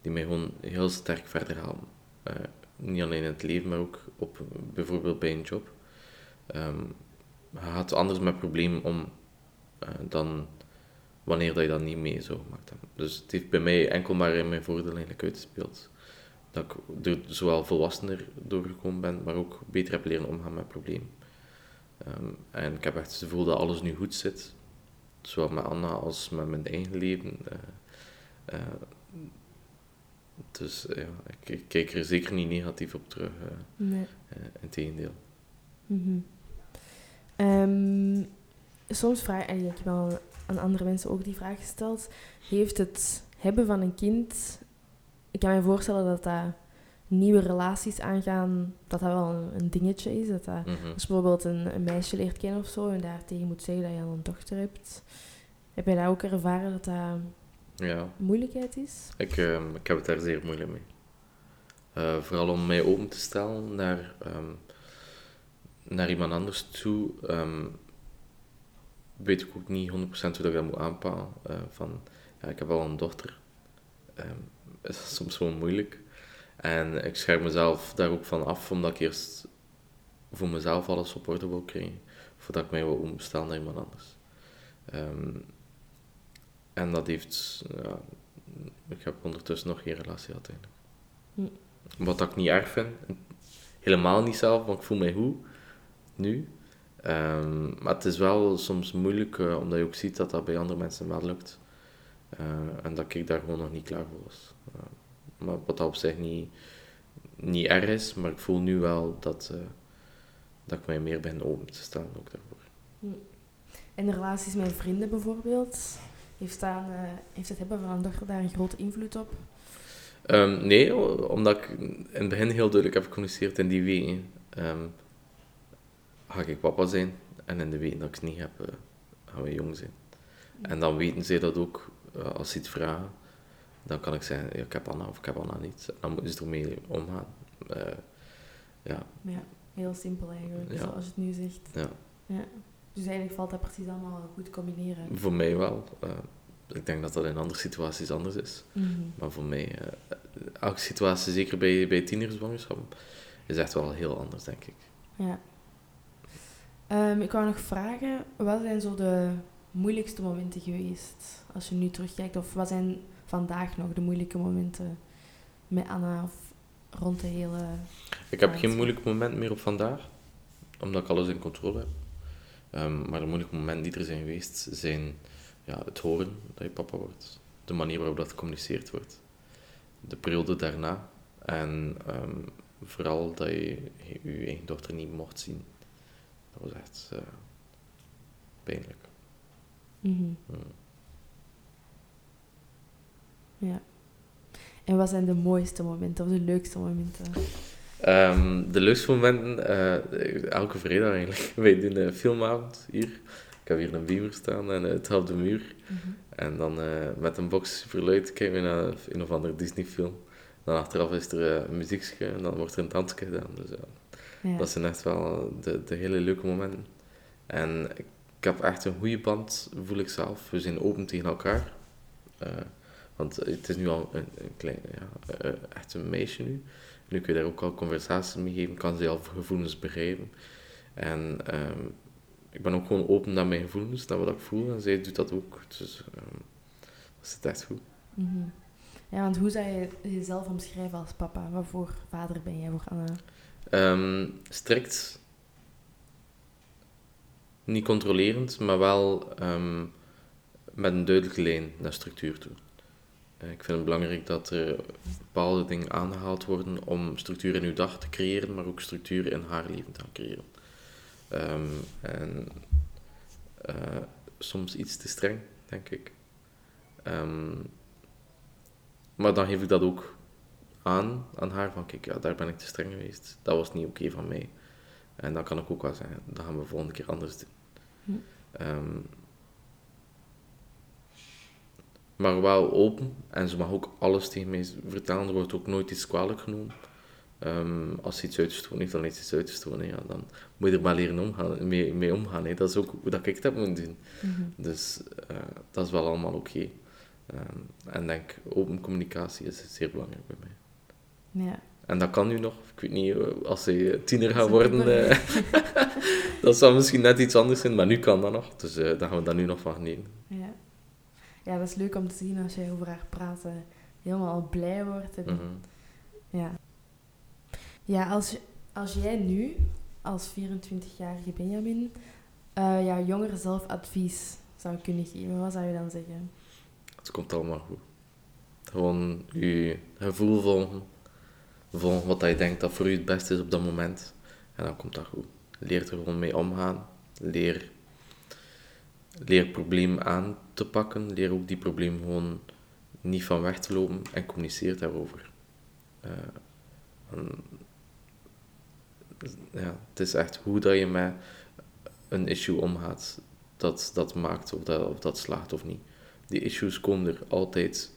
die mij gewoon heel sterk verder halen. Uh, niet alleen in het leven, maar ook op, bijvoorbeeld bij een job. Um, gaat anders met problemen om dan wanneer dat je dat niet mee zou gemaakt. Dus het heeft bij mij enkel maar in mijn voordeel eigenlijk uitgespeeld dat ik er zowel volwassener doorgekomen ben, maar ook beter heb leren omgaan met problemen. Um, en ik heb echt het gevoel dat alles nu goed zit, zowel met Anna als met mijn eigen leven. Uh, dus ja, ik, ik, kijk er zeker niet negatief op terug. Uh, nee. Integendeel. Mm -hmm. um, soms vraag ik heb wel aan andere mensen ook die vraag gesteld. Heeft het hebben van een kind ik kan me voorstellen dat dat nieuwe relaties aangaan, dat dat wel een, een dingetje is. Dat dat, Mhm. als bijvoorbeeld een, een meisje leert kennen of zo en daar tegen moet zeggen dat je al een dochter hebt. Heb jij dat ook ervaren dat dat Ja, moeilijkheid is? ik, ehm, ik heb het daar zeer moeilijk mee. Eh, vooral om mij open te stellen naar, ehm, naar iemand anders toe, ehm, weet ik ook niet 100% hoe dat ik dat moet aanpakken. Eh, van, ja, ik heb al een dochter. Ehm is soms gewoon moeilijk. En ik scherm mezelf daar ook van af, omdat ik eerst voor mezelf alles op orde wil krijgen, voordat ik mij wil openstellen naar iemand anders. En dat heeft, ja, ik heb ondertussen nog geen relatie gehad eigenlijk. Wat ik niet erg vind, helemaal niet zelf, want ik voel mij goed, nu. Ehm, maar het is wel soms moeilijk, eh, omdat je ook ziet dat dat bij andere mensen wel lukt. Eh, en dat ik daar gewoon nog niet klaar voor was. Eh, maar wat dat op zich niet, niet erg is, maar ik voel nu wel dat, dat ik mij meer ben open te staan ook daarvoor. En de relaties met vrienden bijvoorbeeld, heeft, eh, heeft het hebben van een dochter daar een grote invloed op? Ehm, nee, omdat ik in het begin heel duidelijk heb gecommuniceerd in die weken ehm, ga ik papa zijn. En in de weken dat ik het niet heb, eh, gaan we jong zijn. En dan weten zij dat ook, eh, als ze iets vragen, dan kan ik zeggen, ja, ik heb Anna of ik heb Anna niet. En dan moeten ze ermee omgaan. Ja, Ja, heel simpel eigenlijk, Ja. zoals je het nu zegt. ja, Ja. Dus eigenlijk valt dat precies allemaal goed combineren. voor mij wel. Eh, ik denk dat dat in andere situaties anders is. Mhm. Maar voor mij, eh, elke situatie, zeker bij, bij tienerzwangerschap, is echt wel heel anders, denk ik. Ja. Ehm, ik wou nog vragen, wat zijn zo de moeilijkste momenten geweest als je nu terugkijkt? Of wat zijn vandaag nog de moeilijke momenten met Anna of rond de hele... Ik heb geen moeilijk moment meer op vandaag, omdat ik alles in controle heb. Ehm, maar de moeilijke momenten die er zijn geweest, zijn ja, het horen dat je papa wordt, de manier waarop dat gecommuniceerd wordt, de periode daarna en ehm, vooral dat je je eigen dochter niet mocht zien. Dat was echt eh, pijnlijk. Mhm. Mm. Ja. En wat zijn de mooiste momenten of de leukste momenten? Ehm, de leukste momenten, eh, elke vrijdag eigenlijk. Wij doen een filmavond hier. Ik heb hier een beamer staan en het helpt de muur. Mhm. En dan eh, met een box superluid kijken we naar een of andere Disney-film. Dan achteraf is er eh, een muziekje en dan wordt er een dansje gedaan. Dus ja, dat zijn echt wel de, de hele leuke momenten. En ik, heb echt een goede band, voel ik zelf. We zijn open tegen elkaar. Eh, want het is nu al een, een klein, ja, eh, echt een meisje nu. Nu kun je daar ook al conversaties mee geven, kan ze al gevoelens begrijpen. En ehm, ik ben ook gewoon open naar mijn gevoelens, naar wat ik voel. En zij doet dat ook. Dus ehm dat zit echt goed. Mhm. Ja, want hoe zou je jezelf omschrijven als papa? Wat voor vader ben jij voor Anna? Ehm, strikt. Niet controlerend, maar wel met een duidelijke lijn naar structuur toe. Eh, ik vind het belangrijk dat er bepaalde dingen aangehaald worden om structuur in uw dag te creëren, maar ook structuur in haar leven te gaan creëren. Ehm, en eh, soms iets te streng, denk ik. Ehm, maar dan geef ik dat ook aan, aan haar van kijk, ja, daar ben ik te streng geweest. Dat was niet oké van mij. En dan kan ik ook wel zeggen, dat gaan we volgende keer anders doen. Hm. Ehm, maar wel open en ze mag ook alles tegen mij vertellen. Er wordt ook nooit iets kwalijk genomen. Ehm, als ze iets uitgestoten heeft, dan heeft ze iets uitgestoten. Ja, dan moet je er maar leren omgaan, mee, mee omgaan. Hè. Dat is ook hoe dat ik het heb moeten doen. Mhm. Dus eh, dat is wel allemaal oké. Ehm, en denk, open communicatie is zeer belangrijk bij mij. Ja. En dat kan nu nog. Ik weet niet, eh, als ze tiener gaan worden, eh, dat zal misschien net iets anders zijn, maar nu kan dat nog. Dus eh daar gaan we daar nu nog van genieten. Ja. Ja, dat is leuk om te zien als jij over haar praat, eh, helemaal blij wordt. En, Mhm. Ja, ja als, als jij nu, als 24-jarige Benjamin, eh jouw jongeren zelf advies zou kunnen geven, wat zou je dan zeggen? Het komt allemaal goed. Gewoon je gevoel volgen. Volgen wat dat je denkt dat voor u het beste is op dat moment. En dan komt dat goed. Leer er gewoon mee omgaan. Leer, leer het probleem aan te pakken. Leer ook die probleem gewoon niet van weg te lopen en communiceer daarover. Eh, ja, het is echt hoe dat je met een issue omgaat, dat, dat maakt of dat, of dat slaagt of niet. Die issues komen er altijd.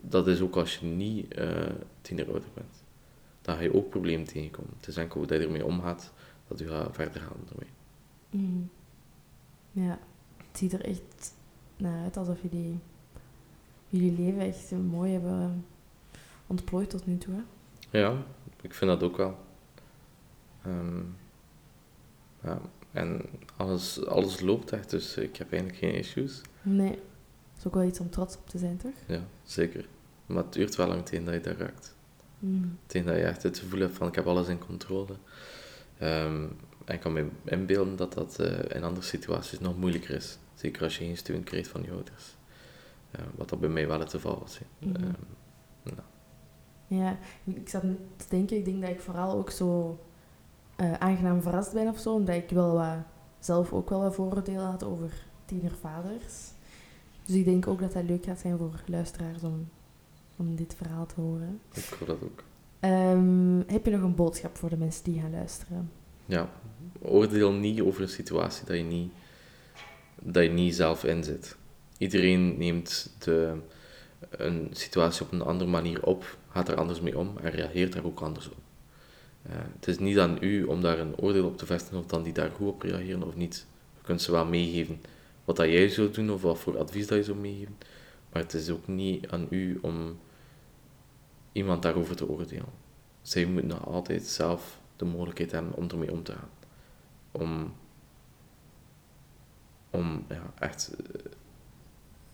Dat is ook als je niet uh, tiener ouder bent. Dan ga je ook problemen tegenkomen. Het is enkel hoe dat je ermee omgaat, dat je gaat verder gaan ermee. Mm. Ja, het ziet er echt naar uit alsof jullie, jullie leven echt mooi hebben ontplooid tot nu toe. Hè? Ja, ik vind dat ook wel. Ehm, ja, en alles, alles loopt echt, dus ik heb eigenlijk geen issues. Nee, dat is ook wel iets om trots op te zijn, toch? Ja, zeker. Maar het duurt wel lang tegen dat je daar raakt. Mm. Tegen dat je echt het gevoel hebt van ik heb alles in controle. Um, en ik kan me inbeelden dat dat uh, in andere situaties nog moeilijker is. Zeker als je geen steun krijgt van je ouders. Uh, wat dat bij mij wel het geval was. Mm -hmm. um, nou. Ja, ik zat te denken, ik denk dat ik vooral ook zo uh, aangenaam verrast ben of zo, omdat ik wel wat, zelf ook wel wat vooroordelen had over tienervaders. Dus ik denk ook dat dat leuk gaat zijn voor luisteraars om, om dit verhaal te horen. Ik hoor dat ook. Um, heb je nog een boodschap voor de mensen die gaan luisteren? Ja, oordeel niet over een situatie dat je niet, dat je niet zelf inzit. Iedereen neemt de, een situatie op een andere manier op, gaat er anders mee om en reageert daar ook anders op. Uh, het is niet aan u om daar een oordeel op te vestigen of dan die daar goed op reageren of niet. Je kunt ze wel meegeven wat dat jij zou doen of wat voor advies dat je zou meegeven. Maar het is ook niet aan u om iemand daarover te oordelen. Zij moeten nog altijd zelf de mogelijkheid hebben om ermee om te gaan. Om, om ja, echt uh,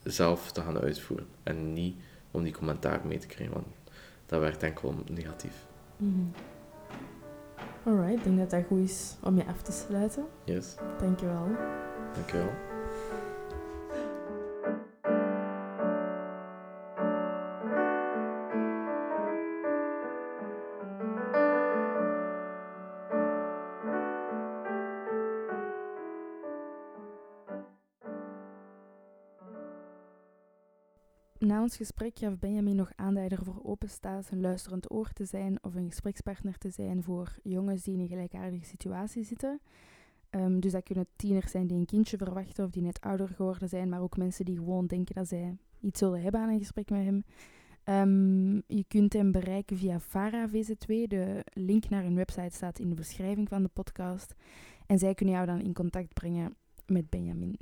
zelf te gaan uitvoeren. En niet om die commentaar mee te krijgen, want dat werkt enkel negatief. Mm -hmm. Alright, ik denk dat dat goed is om je af te sluiten. Yes. Dankjewel. Dankjewel. Na ons gesprek gaf Benjamin nog aan dat hij ervoor openstaat een luisterend oor te zijn of een gesprekspartner te zijn voor jongens die in een gelijkaardige situatie zitten. Um, dus dat kunnen tieners zijn die een kindje verwachten of die net ouder geworden zijn, maar ook mensen die gewoon denken dat zij iets zullen hebben aan een gesprek met hem. Um, je kunt hem bereiken via Vara VZ2. De link naar hun website staat in de beschrijving van de podcast. En zij kunnen jou dan in contact brengen met Benjamin.